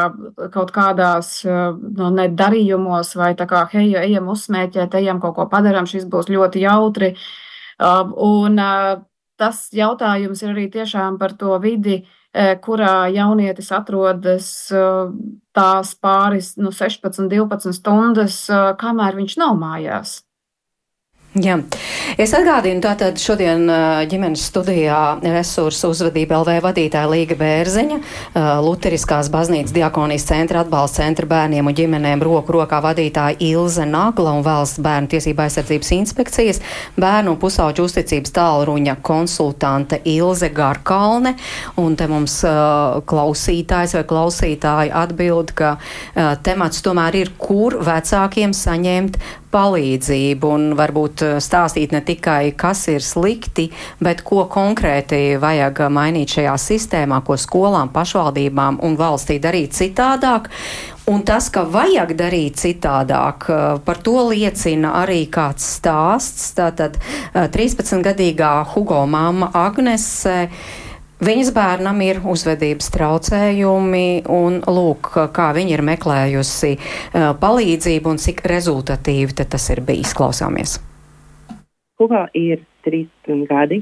kaut kādās nu, darījumos, vai tā kā, hei, ejam uzsmēķēt, ejam kaut ko padarām, šis būs ļoti jautri. Un tas jautājums ir arī tiešām par to vidi, kurā jaunietis atrodas tās pāris, nu, 16, 12 stundas, kamēr viņš nav mājās. Jā. Es atgādinu, tātad šodien ģimenes studijā resursu uzvedība LV vadītāja Līga Bērziņa, Luteriskās baznīcas diakonijas centra atbalsta centra bērniem un ģimenēm roku rokā vadītāja Ilze Nagla un valsts bērnu tiesība aizsardzības inspekcijas, bērnu un pusauģu uzticības tālruņa konsultante Ilze Garkalne. Un te mums uh, klausītājs vai klausītāji atbild, ka uh, temats tomēr ir, kur vecākiem saņemt palīdzību un varbūt eh, stāstīt ne tikai, kas ir slikti, bet ko konkrēti vajag mainīt šajā sistēmā, ko skolām, pašvaldībām un valstī darīt citādāk. Un tas, ka vajag darīt citādāk, eh, par to liecina arī kāds stāsts. Tātad 13-gadīgā eh, Hugo māma Agnese Viņas bērnam ir uzvedības traucējumi, un lūk, kā viņa ir meklējusi uh, palīdzību un cik rezultatīvi tas ir bijis. Klausāmies! Hugo ir 13 gadi.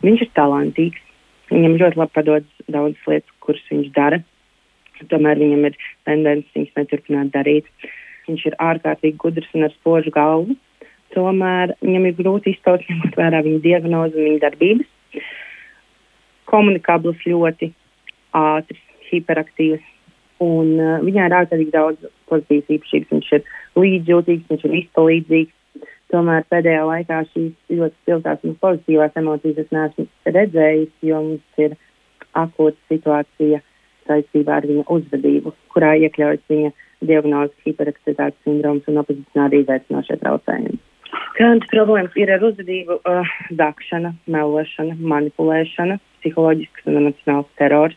Viņš ir talantīgs. Viņam ļoti labi padodas daudzas lietas, kuras viņš dara. Tomēr viņam ir tendence viņas neturpināt darīt. Viņš ir ārkārtīgi gudrs un ar spožu galvu. Tomēr viņam ir grūti iztaut, ņemot vērā viņa diagnozi un viņa darbības komunikabls, ļoti ātrs, hiperaktīvs. Un, uh, viņā ir ārkārtīgi daudz pozitīvas īpašības. Viņš ir līdzjūtīgs, viņš ir izpalīdzīgs. Tomēr pēdējā laikā šīs ļoti spilgtās un pozitīvās emocijas es neesmu redzējis, jo mums ir akūta situācija saistībā ar viņa uzvedību, kurā iekļaujas viņa diagnoze hiperaktivitātes sindroms un opozicionāri izaicinošie traucējumi. Kādas problēmas ir ar uzvedību? Uh, dakšana, melošana, manipulēšana, psiholoģisks un emocionāls terors,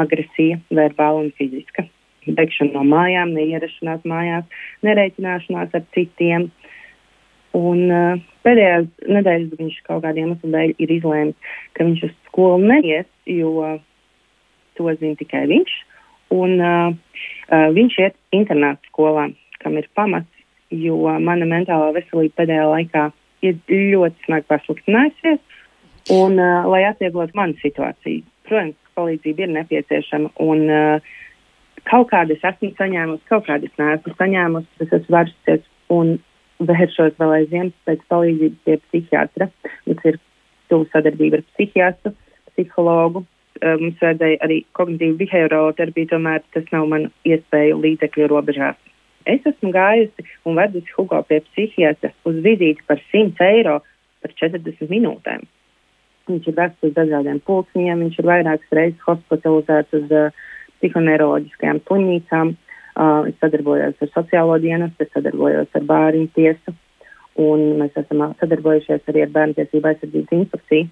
agresija, verbāla un fiziska, bēgšana no mājām, neierašanās mājās, nereiķināšanās ar citiem. Un uh, pēdējās nedēļas viņš kaut kādiem iemesliem dēļ ir izlēmis, ka viņš uz skolu neies, jo to zina tikai viņš. Un uh, uh, viņš iet internāta skolā, kam ir pamats, jo mana mentālā veselība pēdējā laikā ir ļoti smagi pasliktinājusies. Un, uh, lai atvieglotu manu situāciju, protams, palīdzība ir nepieciešama. Un, uh, kaut kādas esmu saņēmusi, kaut kādas neesmu saņēmusi. Es esmu vērsusies un vēršos vēl aizvien pēc palīdzības pie psihiatra. Mums ir tuvu sadarbība ar psihiatru, psihologu. Uh, mums vajadzēja arī kognitīvu behaviorālo terapiju, tomēr tas nav man iespēju līdzekļu robežās. Es esmu gājusi un vedusi Hugo pie psihiatra uz vizīti par 100 eiro par 40 minūtēm. Viņš ir vests uz dažādiem pulciņiem, viņš ir vairākas reizes hospitalizēts uz uh, psihoneiroloģiskajām slimnīcām. Uh, es sadarbojos ar sociālo dienestu, es sadarbojos ar bērnu tiesu, un mēs esam sadarbojušies arī ar bērnu tiesību aizsardzības inspekciju.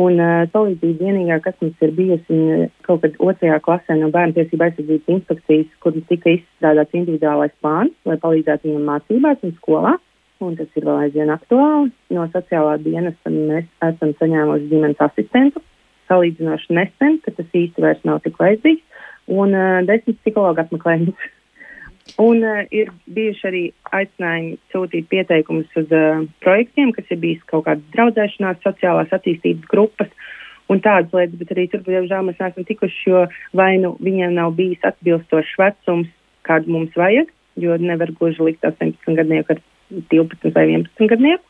Un uh, palīdzība vienīgā, kas mums ir bijusi kaut kad otrajā klasē no bērnu tiesību aizsardzības inspekcijas, kur tika izstrādāts individuālais plāns, lai palīdzētu viņam mācībās un skolā un tas ir vēl aizvien aktuāli. No sociālā dienesta mēs esam saņēmuši ģimenes asistentu salīdzinoši nesen, ka tas īsti vairs nav tik vajadzīgs, un uh, desmit psihologu apmeklējumus. Un uh, ir bijuši arī aicinājumi sūtīt pieteikumus uz uh, projektiem, kas ir bijis kaut kādas draudzēšanās, sociālās attīstības grupas un tādas lietas, bet arī tur, diemžēl, mēs neesam tikuši, jo vai nu viņiem nav bijis atbilstošs vecums, kādu mums vajag, jo nevar gluži likt 18 gadnieku ar 12 vai 11 gadnieku.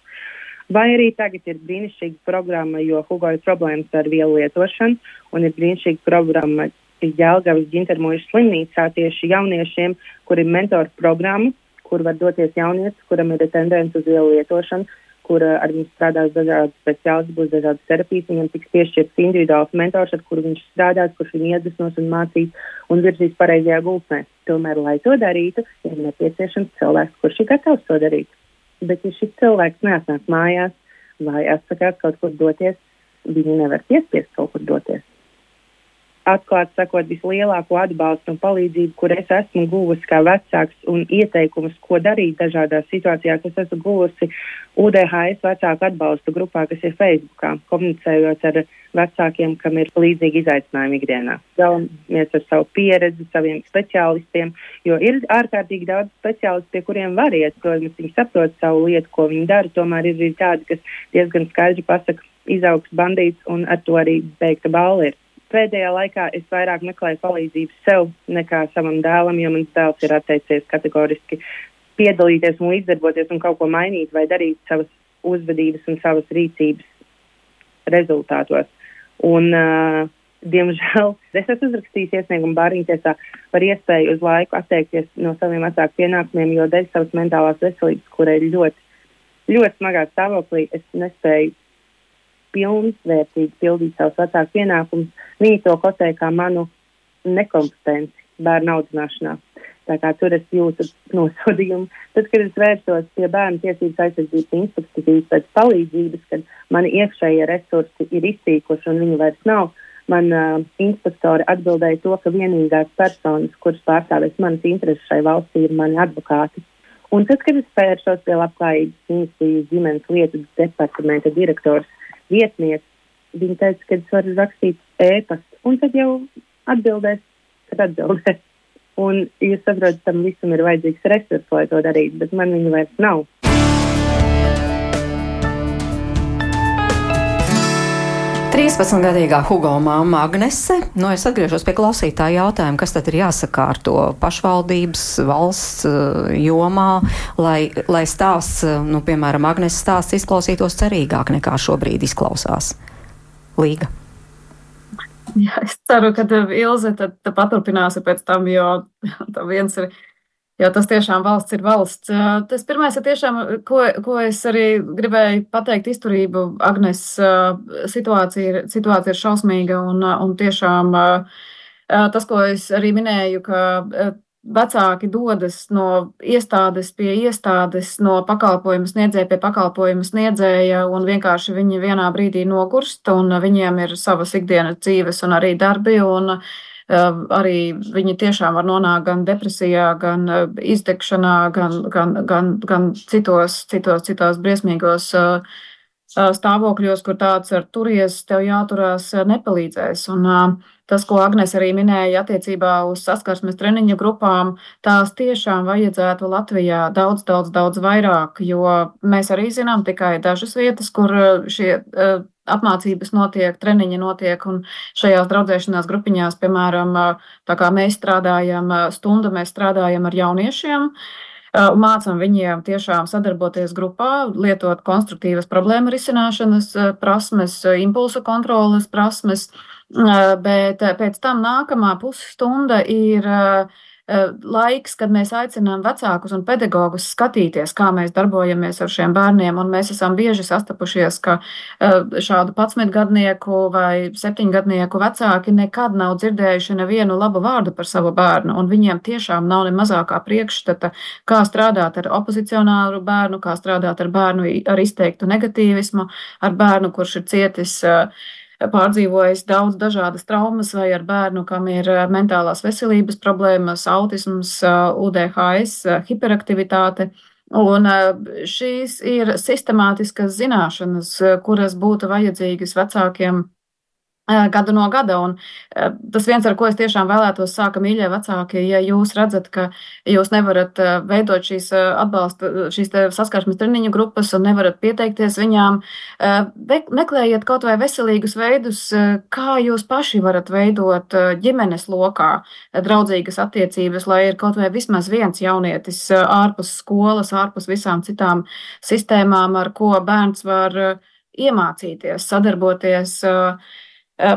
Vai arī tagad ir brīnišķīga programma, jo Hugo ir problēmas ar vielu lietošanu, un ir brīnišķīga programma Jēlgavas ģintermojuša slimnīcā tieši jauniešiem, kur ir mentoru programma, kur var doties jaunietis, kuram ir tendence uz vielu lietošanu, kur uh, ar viņu strādās dažādi speciālisti, būs dažādas terapijas, viņam tiks piešķirts individuāls mentors, ar kuru viņš strādās, kurš viņu iedvesmos un mācīs un virzīs pareizajā gultnē. Tomēr, lai to darītu, ir nepieciešams cilvēks, kurš ir gatavs to darīt. Bet, ja šis cilvēks neatnāk mājās vai atsakās kaut kur doties, viņi nevar piespiest kaut kur doties atklāti sakot, vislielāko atbalstu un palīdzību, kur es esmu guvusi kā vecāks, un ieteikumus, ko darīt dažādās situācijās. Es esmu guvusi UDHS vecāku atbalstu grupā, kas ir Facebookā, komunicējot ar vecākiem, kam ir līdzīgi izaicinājumi ikdienā. Dalāmies ar savu pieredzi, saviem speciālistiem, jo ir ārkārtīgi daudz speciālistu, pie kuriem var iet. Protams, viņi saprot savu lietu, ko viņi dara. Tomēr ir arī tādi, kas diezgan skaidri pasaka, izaugs bandīts un ar to arī beigta balva ir pēdējā laikā es vairāk meklēju palīdzību sev nekā savam dēlam, jo mans dēls ir atteicies kategoriski piedalīties un līdzdarboties un kaut ko mainīt vai darīt savas uzvedības un savas rīcības rezultātos. Un, uh, diemžēl es esmu uzrakstījis iesniegumu bāriņtiesā par iespēju uz laiku atteikties no saviem vecāku pienākumiem, jo dēļ savas mentālās veselības, kurai ir ļoti, ļoti smagā stāvoklī, es nespēju pilnvērtīgi pildīt savus vecāku pienākumus. Viņi to kotē kā manu nekompetenci bērnu audzināšanā. Tā kā tur es jūtu nosodījumu. Tad, kad es vērsos pie bērnu tiesības aizsardzības inspekcijas pēc palīdzības, kad mani iekšējie resursi ir izsīkuši un viņi vairs nav, man uh, inspektori atbildēja to, ka vienīgās personas, kuras pārstāvēs manas intereses šai valstī, ir mani advokāti. Un tad, kad es vērsos pie labklājības ministrijas ģimenes lietu departamenta direktors vietniece. Viņa teica, ka es varu rakstīt ēpastu, un tad jau atbildēs, kad atbildēs. Un jūs saprotat, tam visam ir vajadzīgs resurs, lai to darītu, bet man viņa vairs nav. 13-gadīgā Hugo māma Agnese. Nu, es atgriežos pie klausītāja jautājuma, kas tad ir jāsakārto pašvaldības valsts uh, jomā, lai, lai stāsts, uh, nu, piemēram, Agnese stāsts izklausītos cerīgāk nekā šobrīd izklausās. Līga. Jā, es ceru, ka Ilze tad, tad paturpināsi pēc tam, jo tam viens ir jo tas tiešām valsts ir valsts. Tas pirmais ir tiešām, ko, ko es arī gribēju pateikt, izturību. Agnes situācija situācija ir šausmīga un, un tiešām tas, ko es arī minēju, ka vecāki dodas no iestādes pie iestādes, no pakalpojumu sniedzēja pie pakalpojumu sniedzēja, un vienkārši viņi vienā brīdī nogurst, un viņiem ir savas ikdienas dzīves un arī darbi. Un, uh, arī viņi tiešām var nonākt gan depresijā, gan eh, izdegšanā, gan, gan, gan, gan citos, citos, citos briesmīgos eh, eh, stāvokļos, kur tāds ar turies tev jāturās, nepalīdzēs. Un, tas, ko Agnēs arī minēja attiecībā uz saskarsmes treniņu grupām, tās tiešām vajadzētu Latvijā daudz, daudz, daudz vairāk, jo mēs arī zinām tikai dažas vietas, kur šie apmācības notiek, treniņi notiek, un šajās draudzēšanās grupiņās, piemēram, tā kā mēs strādājam stundu, mēs strādājam ar jauniešiem. Mācām viņiem tiešām sadarboties grupā, lietot konstruktīvas problēmu risināšanas prasmes, impulsu kontrolas prasmes, bet pēc tam nākamā pusstunda ir uh, laiks, kad mēs aicinām vecākus un pedagogus skatīties, kā mēs darbojamies ar šiem bērniem. Mēs esam bieži sastapušies, ka eh, šādu 11 gadnieku vai 7 gadnieku vecāki nekad nav dzirdējuši nevienu labu vārdu par savu bērnu. Viņiem tiešām nav ne mazākā priekšstata, kā strādāt ar opozicionāru bērnu, kā strādāt ar bērnu ar izteiktu negatīvismu, ar bērnu, kurš ir cietis uh, pārdzīvojis daudz dažādas traumas, vai ar bērnu, kam ir eh, mentālās veselības problēmas, autisms, eh, UDHS, eh, hiperaktivitāte. Un šīs ir sistemātiskas zināšanas, kuras būtu vajadzīgas vecākiem gadu no gada. Un, tas viens, ar ko es tiešām vēlētos sākt, mīļie vecāki, ja jūs redzat, ka jūs nevarat veidot šīs atbalsta, šīs saskarsmes treniņu grupas un nevarat pieteikties viņām, meklējiet kaut vai veselīgus veidus, kā jūs paši varat veidot ģimenes lokā draudzīgas attiecības, lai ir kaut vai vismaz viens jaunietis ārpus skolas, ārpus visām citām sistēmām, ar ko bērns var iemācīties, sadarboties. Uh,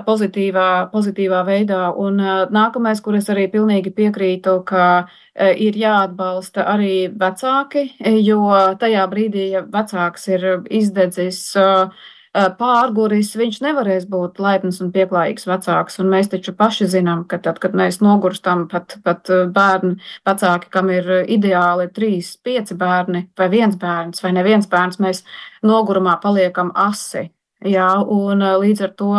pozitīvā, pozitīvā veidā. Un nākamais, kur es arī pilnīgi piekrītu, ka ir jāatbalsta arī vecāki, jo tajā brīdī, ja vecāks ir izdedzis pārguris, viņš nevarēs būt laipns un pieklājīgs vecāks. Un mēs taču paši zinām, ka tad, kad mēs nogurstam pat, pat bērni, vecāki, kam ir ideāli trīs, pieci bērni vai viens bērns vai neviens bērns, mēs nogurumā paliekam asi. Jā, un līdz ar to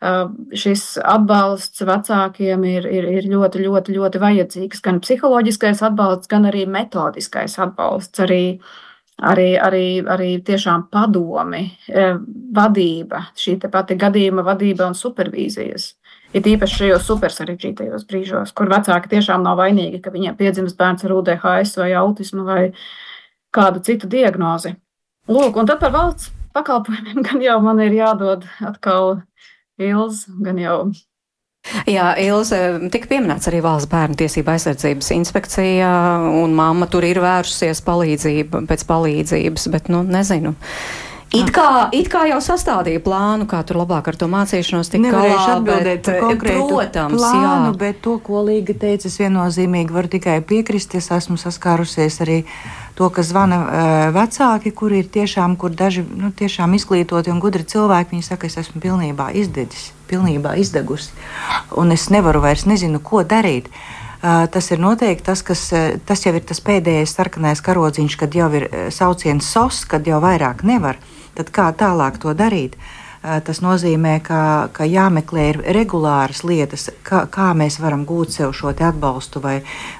šis atbalsts vecākiem ir, ir, ir ļoti, ļoti, ļoti vajadzīgs. Gan psiholoģiskais atbalsts, gan arī metodiskais atbalsts, arī, arī, arī, arī tiešām padomi, vadība, šī pati gadījuma vadība un supervīzijas. Ir īpaši šajos super sarežģītajos brīžos, kur vecāki tiešām nav vainīgi, ka viņiem piedzimst bērns ar UDHS vai autismu vai kādu citu diagnozi. Lūk, un tad par valsts pakalpojumiem gan jau man ir jādod atkal Ilz, gan jau. Jā, Ilze, tika pieminēts arī valsts bērnu tiesība aizsardzības inspekcija, un mamma tur ir vērsusies palīdzība, pēc palīdzības, bet, nu, nezinu. It kā, it kā jau sastādīja plānu, kā tur labāk ar to mācīšanos tik Nevarēšu galā, atbildēt bet, par konkrētu protams, plānu, jā. bet to, ko Līga teica, es viennozīmīgi varu tikai piekrist. Es esmu saskārusies arī to, ka zvana uh, vecāki, kuri ir tiešām, kur daži nu, tiešām izglītoti un gudri cilvēki, viņi saka, es esmu pilnībā izdedzis, pilnībā izdegusi, un es nevaru vairs nezinu, ko darīt. Uh, tas ir noteikti tas, kas tas jau ir tas pēdējais sarkanais karodziņš, kad jau ir sauciens SOS, kad jau vairāk nevar. Tad kā tālāk to darīt? Uh, Tas nozīmē, ka, ka jāmeklē ir regulāras lietas, kā, kā mēs varam gūt sev šo atbalstu vai,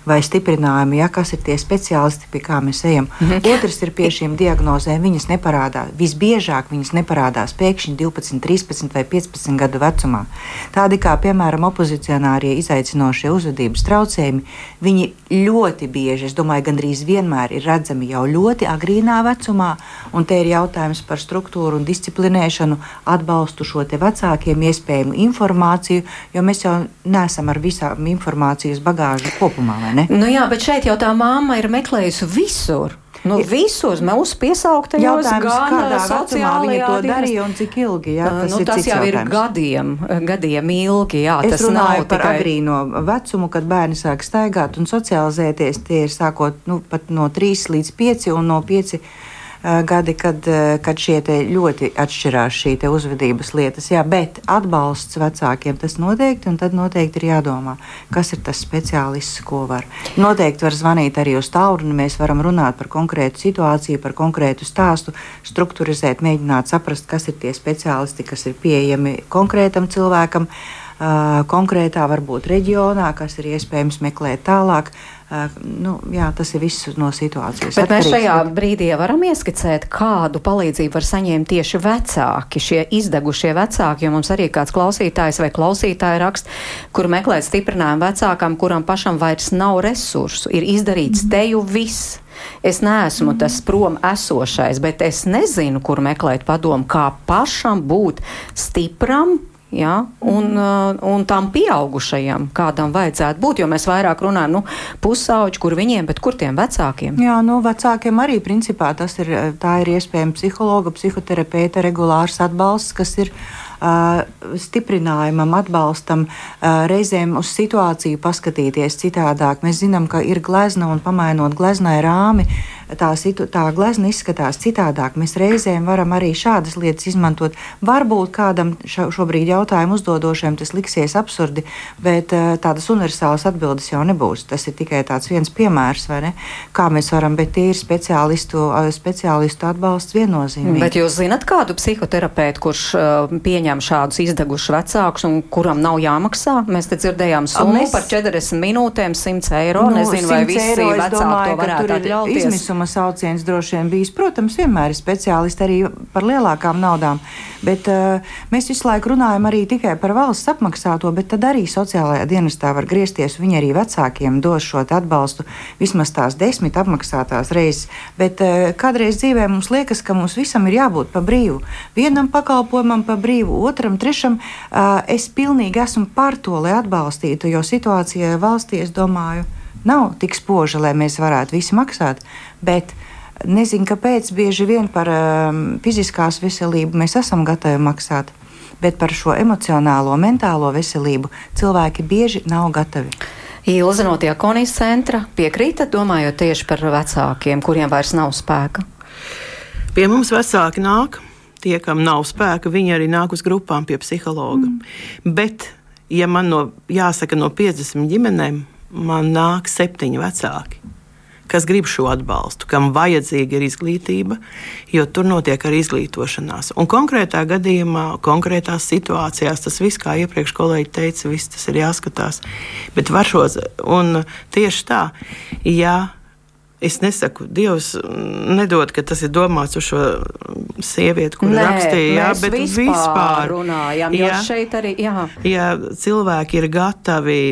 vai stiprinājumu, ja kas ir tie speciālisti, pie kā mēs ejam. -hmm. Otrs ir pie šīm diagnozēm. Viņas neparādās. Visbiežāk viņas neparādās pēkšņi 12, 13 vai 15 gadu vecumā. Tādi kā, piemēram, opozicionārie izaicinošie uzvedības traucējumi, viņi ļoti bieži, es domāju, gandrīz vienmēr ir redzami jau ļoti agrīnā vecumā, un te ir jautājums par struktūru un disciplinēšanu atbalstu šo vecākiem, iespējamu informāciju, jo mēs jau neesam ar visām informācijas bagāžu kopumā. Nu jā, bet šeit jau tā mamma ir meklējusi visur. Nu, visos mūsu kādā vecumā viņi sociālajā to darīja un cik ilgi? Jā, tas nu, ir tas jau ir jautājums. gadiem, gadiem ilgi. Jā, Es tas runāju par tikai agrīno vecumu, kad bērni sāk staigāt un socializēties. Tie ir sākot nu, pat no 3 līdz 5 un no 5 uh, gadi, kad, uh, kad šie ļoti atšķirās šī uzvedības lietas. Jā, bet atbalsts vecākiem tas noteikti, un tad noteikti ir jādomā, kas ir tas speciālists, ko var. Noteikti var zvanīt arī uz tālruni, mēs varam runāt par konkrētu situāciju, par konkrētu stāstu, strukturizēt, mēģināt saprast, kas ir tie speciālisti, kas ir pieejami konkrētam cilvēkam. Uh, konkrētā varbūt reģionā, kas ir iespējams meklēt tālāk. Nu, jā, tas ir viss no situācijas. Bet mēs atkarīgs, šajā bet- brīdī varam ieskicēt, kādu palīdzību var saņemt tieši vecāki, šie izdegušie vecāki, jo mums arī kāds klausītājs vai klausītāja raksta, kur meklēt stiprinājumu vecākam, kuram pašam vairs nav resursu, ir izdarīts Mhm. teju viss. Es neesmu tas prom esošais, bet es nezinu, kur meklēt padomu, kā pašam būt stipram. Ja, un, uh, un tam pieaugušajam, kādam vajadzētu būt, jo mēs vairāk runājam, nu, pusauģi, kur viņiem, bet kur tiem vecākiem? Jā, no vecākiem arī principā tas ir, tā ir iespējama psihologa, psihoterapeita regulārs atbalsts, kas ir uh, stiprinājumam, atbalstam, uh, reizēm uz situāciju paskatīties citādāk. Mēs zinām, ka ir glezna un pamainot gleznai rāmi, tā, situ, tā glezna izskatās citādāk. Mēs reizēm varam arī šādas lietas izmantot. Varbūt kādam šo, šobrīd jautājumu uzdodošiem tas liksies absurdi, bet uh, tādas universālas atbildes jau nebūs. Tas ir tikai tāds viens piemērs, vai ne? Kā mēs varam, bet tie ir speciālistu, uh, speciālistu atbalsts viennozīmīgi. Bet jūs zināt kādu psihoterapeitu, kurš uh, pieņem šādus izdegušus vecākus un kuram nav jāmaksā? Mēs te dzirdējām summu mēs- par 40 minūtēm 100 eiro. Nu, Nezinu, vai 100 visi eiro, vecāki domāju, to varētu atļauties. Izmisuma brīnuma sauciens droši vien bijis. Protams, vienmēr ir speciālisti arī par lielākām naudām, bet uh, mēs visu laiku runājam arī tikai par valsts apmaksāto, bet tad arī sociālajā dienestā var griezties. Viņi arī vecākiem dos šo atbalstu vismaz tās desmit apmaksātās reizes. Bet uh, kādreiz dzīvē mums liekas, ka mums visam ir jābūt pa brīvu. Vienam pakalpojumam pa brīvu, otram, trešam. Uh, es pilnīgi esmu par to, lai atbalstītu, jo situācija valstī, es domāju, nav tik spoža, lai mēs varētu visi maksāt. Bet nezinu, kāpēc bieži vien par um, fiziskās veselību mēs esam gatavi maksāt. Bet par šo emocionālo, mentālo veselību cilvēki bieži nav gatavi. Ilza no Diakonijas centra piekrīta, domājot tieši par vecākiem, kuriem vairs nav spēka. Pie mums vecāki nāk, tie, kam nav spēka, viņi arī nāk uz grupām pie psihologa. Mm. Bet, ja man no, jāsaka, no 50 ģimenēm, man nāk septiņi vecāki. Kas grib šo atbalstu, kam vajadzīga ir izglītība, jo tur notiek arī izglītošanās. Un konkrētā gadījumā, konkrētās situācijās, tas viss, kā iepriekš kolēģi teica, viss tas ir jāskatās. Bet var šos, un tieši tā, ja Es nesaku, Dievs nedod, ka tas ir domāts uz šo sievieti, kur Nē, rakstīja, jā, bet vispār vispār runājam, jo jā, šeit arī, jā. ja cilvēki ir gatavi.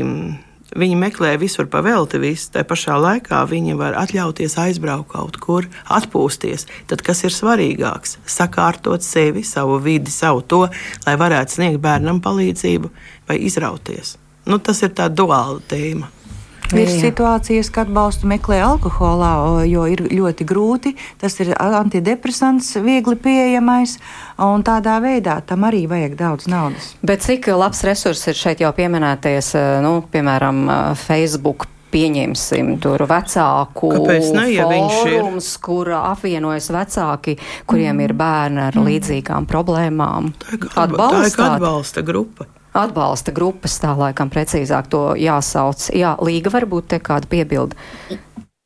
Viņi meklē visur pa velti, visu. Tā pašā laikā viņi var atļauties aizbraukt kaut kur, atpūsties. Tad, kas ir svarīgāks? Sakārtot sevi, savu vidi, savu to, lai varētu sniegt bērnam palīdzību vai izrauties. Nu, tas ir tā duāla tēma. Ir situācijas, kad atbalstu meklē alkoholā, jo ir ļoti grūti. Tas ir antidepresants, viegli pieejamais, un tādā veidā tam arī vajag daudz naudas. Bet cik labs resurs ir šeit jau pieminēties, eh, nu, piemēram, eh, Facebook pieņemsim tur vecāku ne, ja fórums, kur apvienojas vecāki, kuriem ir bērni ar līdzīgām problēmām. Tā ir atbalsta grupa. Atbalsta grupas, tā laikam precīzāk to jāsauc. Jā, Līga varbūt te kāda piebilda.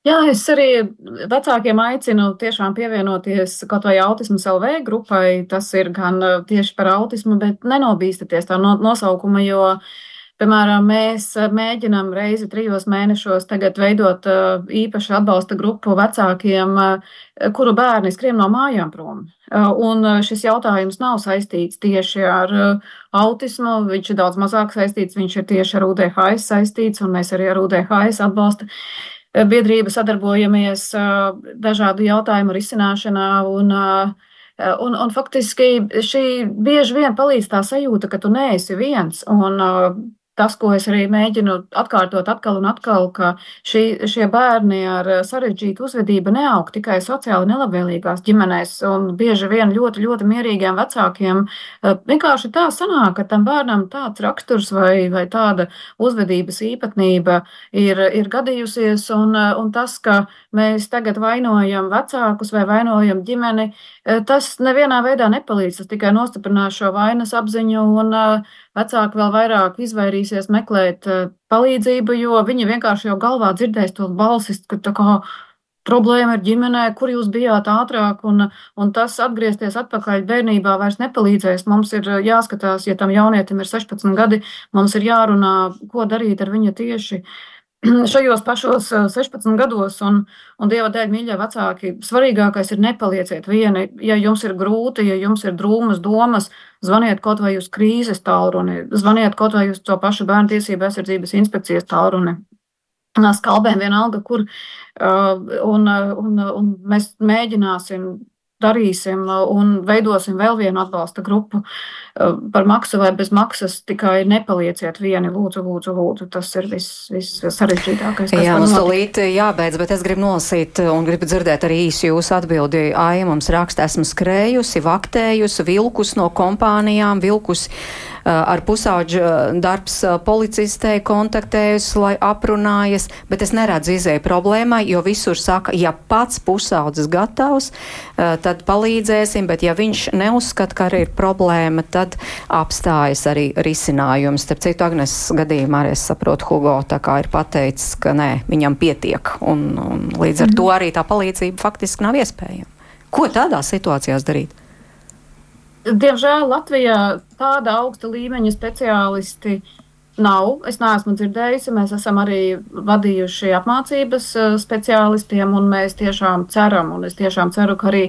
Jā, es arī vecākiem aicinu tiešām pievienoties kaut vai autismu LV grupai. Tas ir gan uh, tieši par autismu, bet nenobīstaties tā no, nosaukuma, jo, piemēram, mēs uh, mēģinam reizi trijos mēnešos veidot uh, īpašu atbalsta grupu vecākiem, uh, kuru bērni skrien no mājām prom. Un šis jautājums nav saistīts tieši ar autismu, viņš ir daudz mazāk saistīts, viņš ir tieši ar UDHS saistīts, un mēs arī ar UDHS atbalsta biedrība sadarbojamies dažādu jautājumu risināšanā. Un, un, un faktiski šī bieži vien palīdz tā sajūta, ka tu neesi viens. Un, Tas, ko es arī mēģinu atkārtot atkal un atkal, ka šī, šie bērni ar sarežģītu uzvedību neaug tikai sociāli nelabvēlīgās ģimenēs, un bieži vien ļoti, ļoti mierīgiem vecākiem ā, vienkārši tā sanāk, ka tam bērnam tāds raksturs vai, vai tāda uzvedības īpatnība ir, ir gadījusies, un, un tas, ka mēs tagad vainojam vecākus vai vainojam ģimeni, eh, tas nevienā veidā nepalīdz. Tas tikai nostiprinās šo vainas apziņu, un vecāki vēl vairāk izvairīsies meklēt palīdzību, jo viņi vienkārši jau galvā dzirdēs tos balsis, ka tā kā problēma ir ģimenē, kur jūs bijāt ātrāk, un, un tas atgriezties atpakaļ bērnībā vairs nepalīdzēs. Mums ir jāskatās, ja tam jaunietim ir 16 gadi, mums ir jārunā, ko darīt ar viņa tieši šajos pašos eh, 16 gados, un, un Dieva dēļ, mīļie vecāki, svarīgākais ir nepalieciet vieni. Ja jums ir grūti, ja jums ir drūmas domas, zvaniet kaut vai uz krīzes tālruni, zvaniet kaut vai uz to pašu bērnu tiesību aizsardzības inspekcijas tālruni. Skalbēm vienalga, kur, uh, un, un, un mēs mēģināsim darīsim un veidosim vēl vienu atbalsta grupu par maksu vai bez maksas. Tikai nepalieciet vieni, lūdzu, lūdzu, lūdzu. Tas ir viss vis sarežģītākais. Jā, mums notikt. tūlīt jābeidz, bet es gribu nolasīt un gribu dzirdēt arī īsu jūsu atbildi. Aija mums raksta, esmu skrējusi, vaktējusi, vilkus no kompānijām, vilkus ar pusauģu darbs policistei kontaktējusi, lai aprunājas, bet es neredzu izēju problēmai, jo visur saka, ja pats pusaudzis gatavs, tad palīdzēsim, bet ja viņš neuzskata, ka arī ir problēma, tad apstājas arī risinājums. Starp citu, Agnes gadījumā arī es saprotu, Hugo tā kā ir pateicis, ka nē, viņam pietiek, un, un līdz ar to arī tā palīdzība faktiski nav iespējama. Ko tādās situācijās darīt? Diemžēl Latvijā tāda augsta līmeņa speciālisti Nav, es neesmu dzirdējusi. Mēs esam arī vadījuši apmācības uh, speciālistiem, un mēs tiešām ceram, un es tiešām ceru, ka arī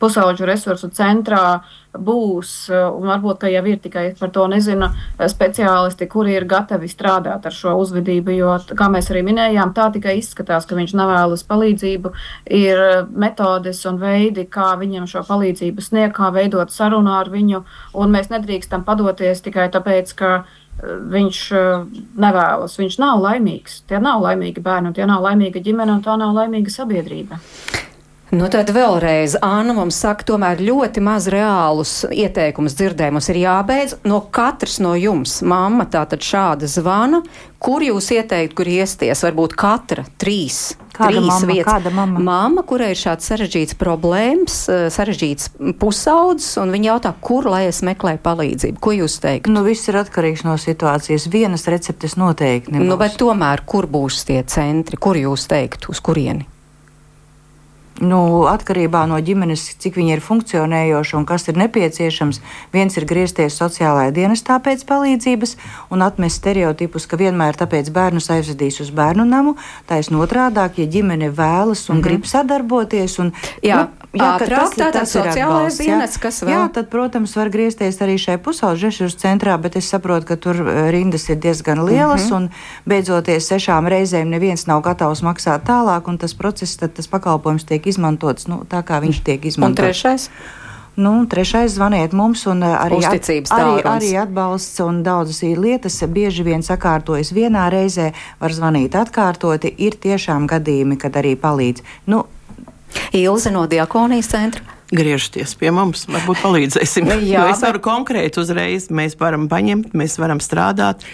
pusauģu resursu centrā būs, uh, un varbūt, ka jau ir tikai par to nezinu, speciālisti, kuri ir gatavi strādāt ar šo uzvedību, jo, kā mēs arī minējām, tā tikai izskatās, ka viņš nevēlas palīdzību, ir metodes un veidi, kā viņam šo palīdzību sniegt, kā veidot sarunu ar viņu, un mēs nedrīkstam padoties tikai tāpēc, ka viņš eh, nevēlas. Viņš nav laimīgs. Tie nav laimīgi bērni, tie nav laimīga ģimene un tā nav laimīga sabiedrība. Nu, tad vēlreiz Anna mums saka, tomēr ļoti maz reālus ieteikumus dzirdēju. Mums ir jābeidz no katras no jums. Mamma tā tad šāda zvana. Kur jūs ieteikt, kur iesties? Varbūt katra trīs. Kāda trīs mamma, vietas. kāda mamma? Mamma, kurai ir šāds sarežģīts problēmas, eh, sarežģīts pusaudzis, un viņa jautā, kur lai es meklēju palīdzību. Ko jūs teikt? Nu, viss ir atkarīgs no situācijas. Vienas receptes noteikti nebūs. Nu, bet tomēr, kur būs tie centri? Kur jūs teikt, uz kurieni? Nu, atkarībā no ģimenes, cik viņi ir funkcionējoši un kas ir nepieciešams, viens ir griezties sociālajā dienestā pēc palīdzības un atmest stereotipus, ka vienmēr tāpēc bērnus aizvedīs uz bērnu namu. Taisn otrādāk, ja ģimene vēlas un mm -hmm. grib sadarboties. Un, Jā, nu, jā ātrāk tas tātad tas ir sociālais dienests, kas vēl? Jā, tad, protams, var griezties arī šai pusauģu resursu centrā, bet es saprotu, ka tur eh, rindas ir diezgan lielas mm -hmm. un beidzoties sešām reizēm neviens nav gatavs maksāt tālāk, un tas process, tad tas pakalpojums tiek izmantots nu, tā, kā viņš tiek Un izmantots. trešais? Nu, trešais zvaniet mums, un uh, arī, at- arī, arī atbalsts un daudzas ir lietas bieži vien sakārtojas vienā reizē, var zvanīt atkārtoti. Ir tiešām gadījumi, kad arī palīdz. Nu, Ilze no Diakonijas centra. Griežties pie mums, varbūt palīdzēsim. Jā, es bet- varu konkrēti uzreiz, mēs varam paņemt, mēs varam strādāt.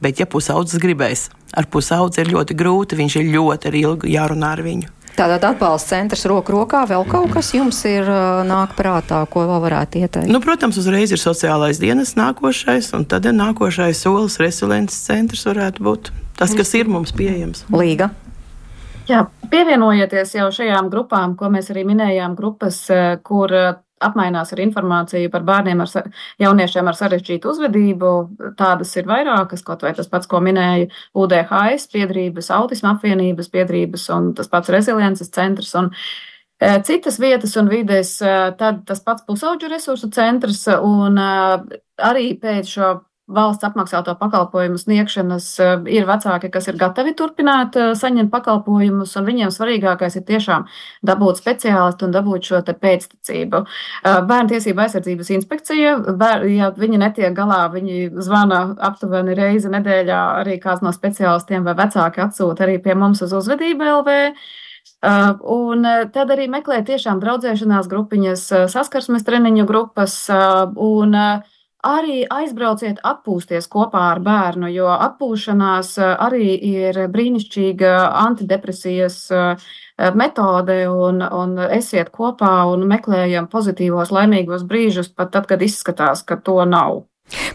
Bet, ja pusaudzis gribēs, ar pusaudzi ir ļoti grūti, viņš ir ļoti ar ilgu jārunā ar viņu. Tātad atbalsta centrs roku rokā vēl kaut kas jums ir nāk prātā, ko vēl varētu ieteikt? Nu, protams, uzreiz ir sociālais dienas nākošais, un tad ir nākošais solis, resiliences centrs varētu būt tas, kas ir mums pieejams. Līga. Jā, pievienojieties jau šajām grupām, ko mēs arī minējām, grupas, kur apmainās ar informāciju par bērniem, ar jauniešiem ar sarežģītu uzvedību. Tādas ir vairākas, kaut vai tas pats, ko minēja UDHS, biedrības, autisma apvienības biedrības un tas pats reziliences centrs. Un, eh, Citas vietas un vides, eh, tad tas pats pusauģu resursu centrs un eh, arī pēc šo valsts apmaksāto pakalpojumu sniegšanas eh, ir vecāki, kas ir gatavi turpināt eh, saņemt pakalpojumus, un viņiem svarīgākais ir tiešām dabūt speciālistu un dabūt šo te pēctecību. Eh, Bērnu tiesība aizsardzības inspekcija, bēr, ja viņi netiek galā, viņi zvana aptuveni reizi nedēļā, arī kāds no speciālistiem vai vecāki atsūta arī pie mums uz uzvedību LV. Uh, un tad arī meklē tiešām draudzēšanās grupiņas, saskarsmes treniņu grupas uh, un uh, arī aizbrauciet, atpūsties kopā ar bērnu, jo atpūšanās uh, arī ir brīnišķīga antidepresijas uh, metode, un, un esiet kopā un meklējam pozitīvos, laimīgos brīžus, pat tad, kad izskatās, ka to nav.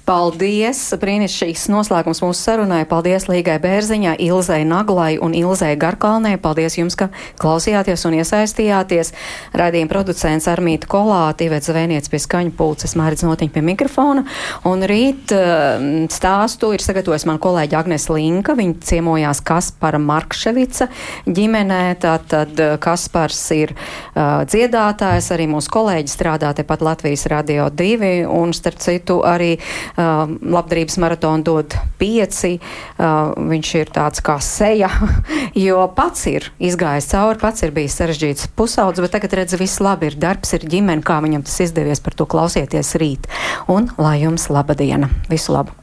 Paldies! Brīnišķīgs noslēgums mūsu sarunai. Paldies Līgai Bērziņai, Ilzai Naglai un Ilzai Garkalnē. Paldies jums, ka klausījāties un iesaistījāties. Radījuma producents Armīta Kolāti, Ivets Zvēniec pie skaņu pulces, Mērķis Notiņa pie mikrofona. Un rīt um, stāstu ir sagatavojis man kolēģi Agnes Linka. Viņa ciemojās Kaspara Markševica ģimenē. Tātad uh, Kaspars ir uh, dziedātājs, arī mūsu kolēģi strādā tepat Latvijas Radio 2 un starp citu arī uh, labdarības maratonu dod pieci. Uh, viņš ir tāds kā seja, jo pats ir izgājis cauri, pats ir bijis sarežģīts pusaudzis, bet tagad redz, viss labi ir darbs, ir ģimene, kā viņam tas izdevies, par to klausieties rīt. Un lai jums laba diena! Visu labu!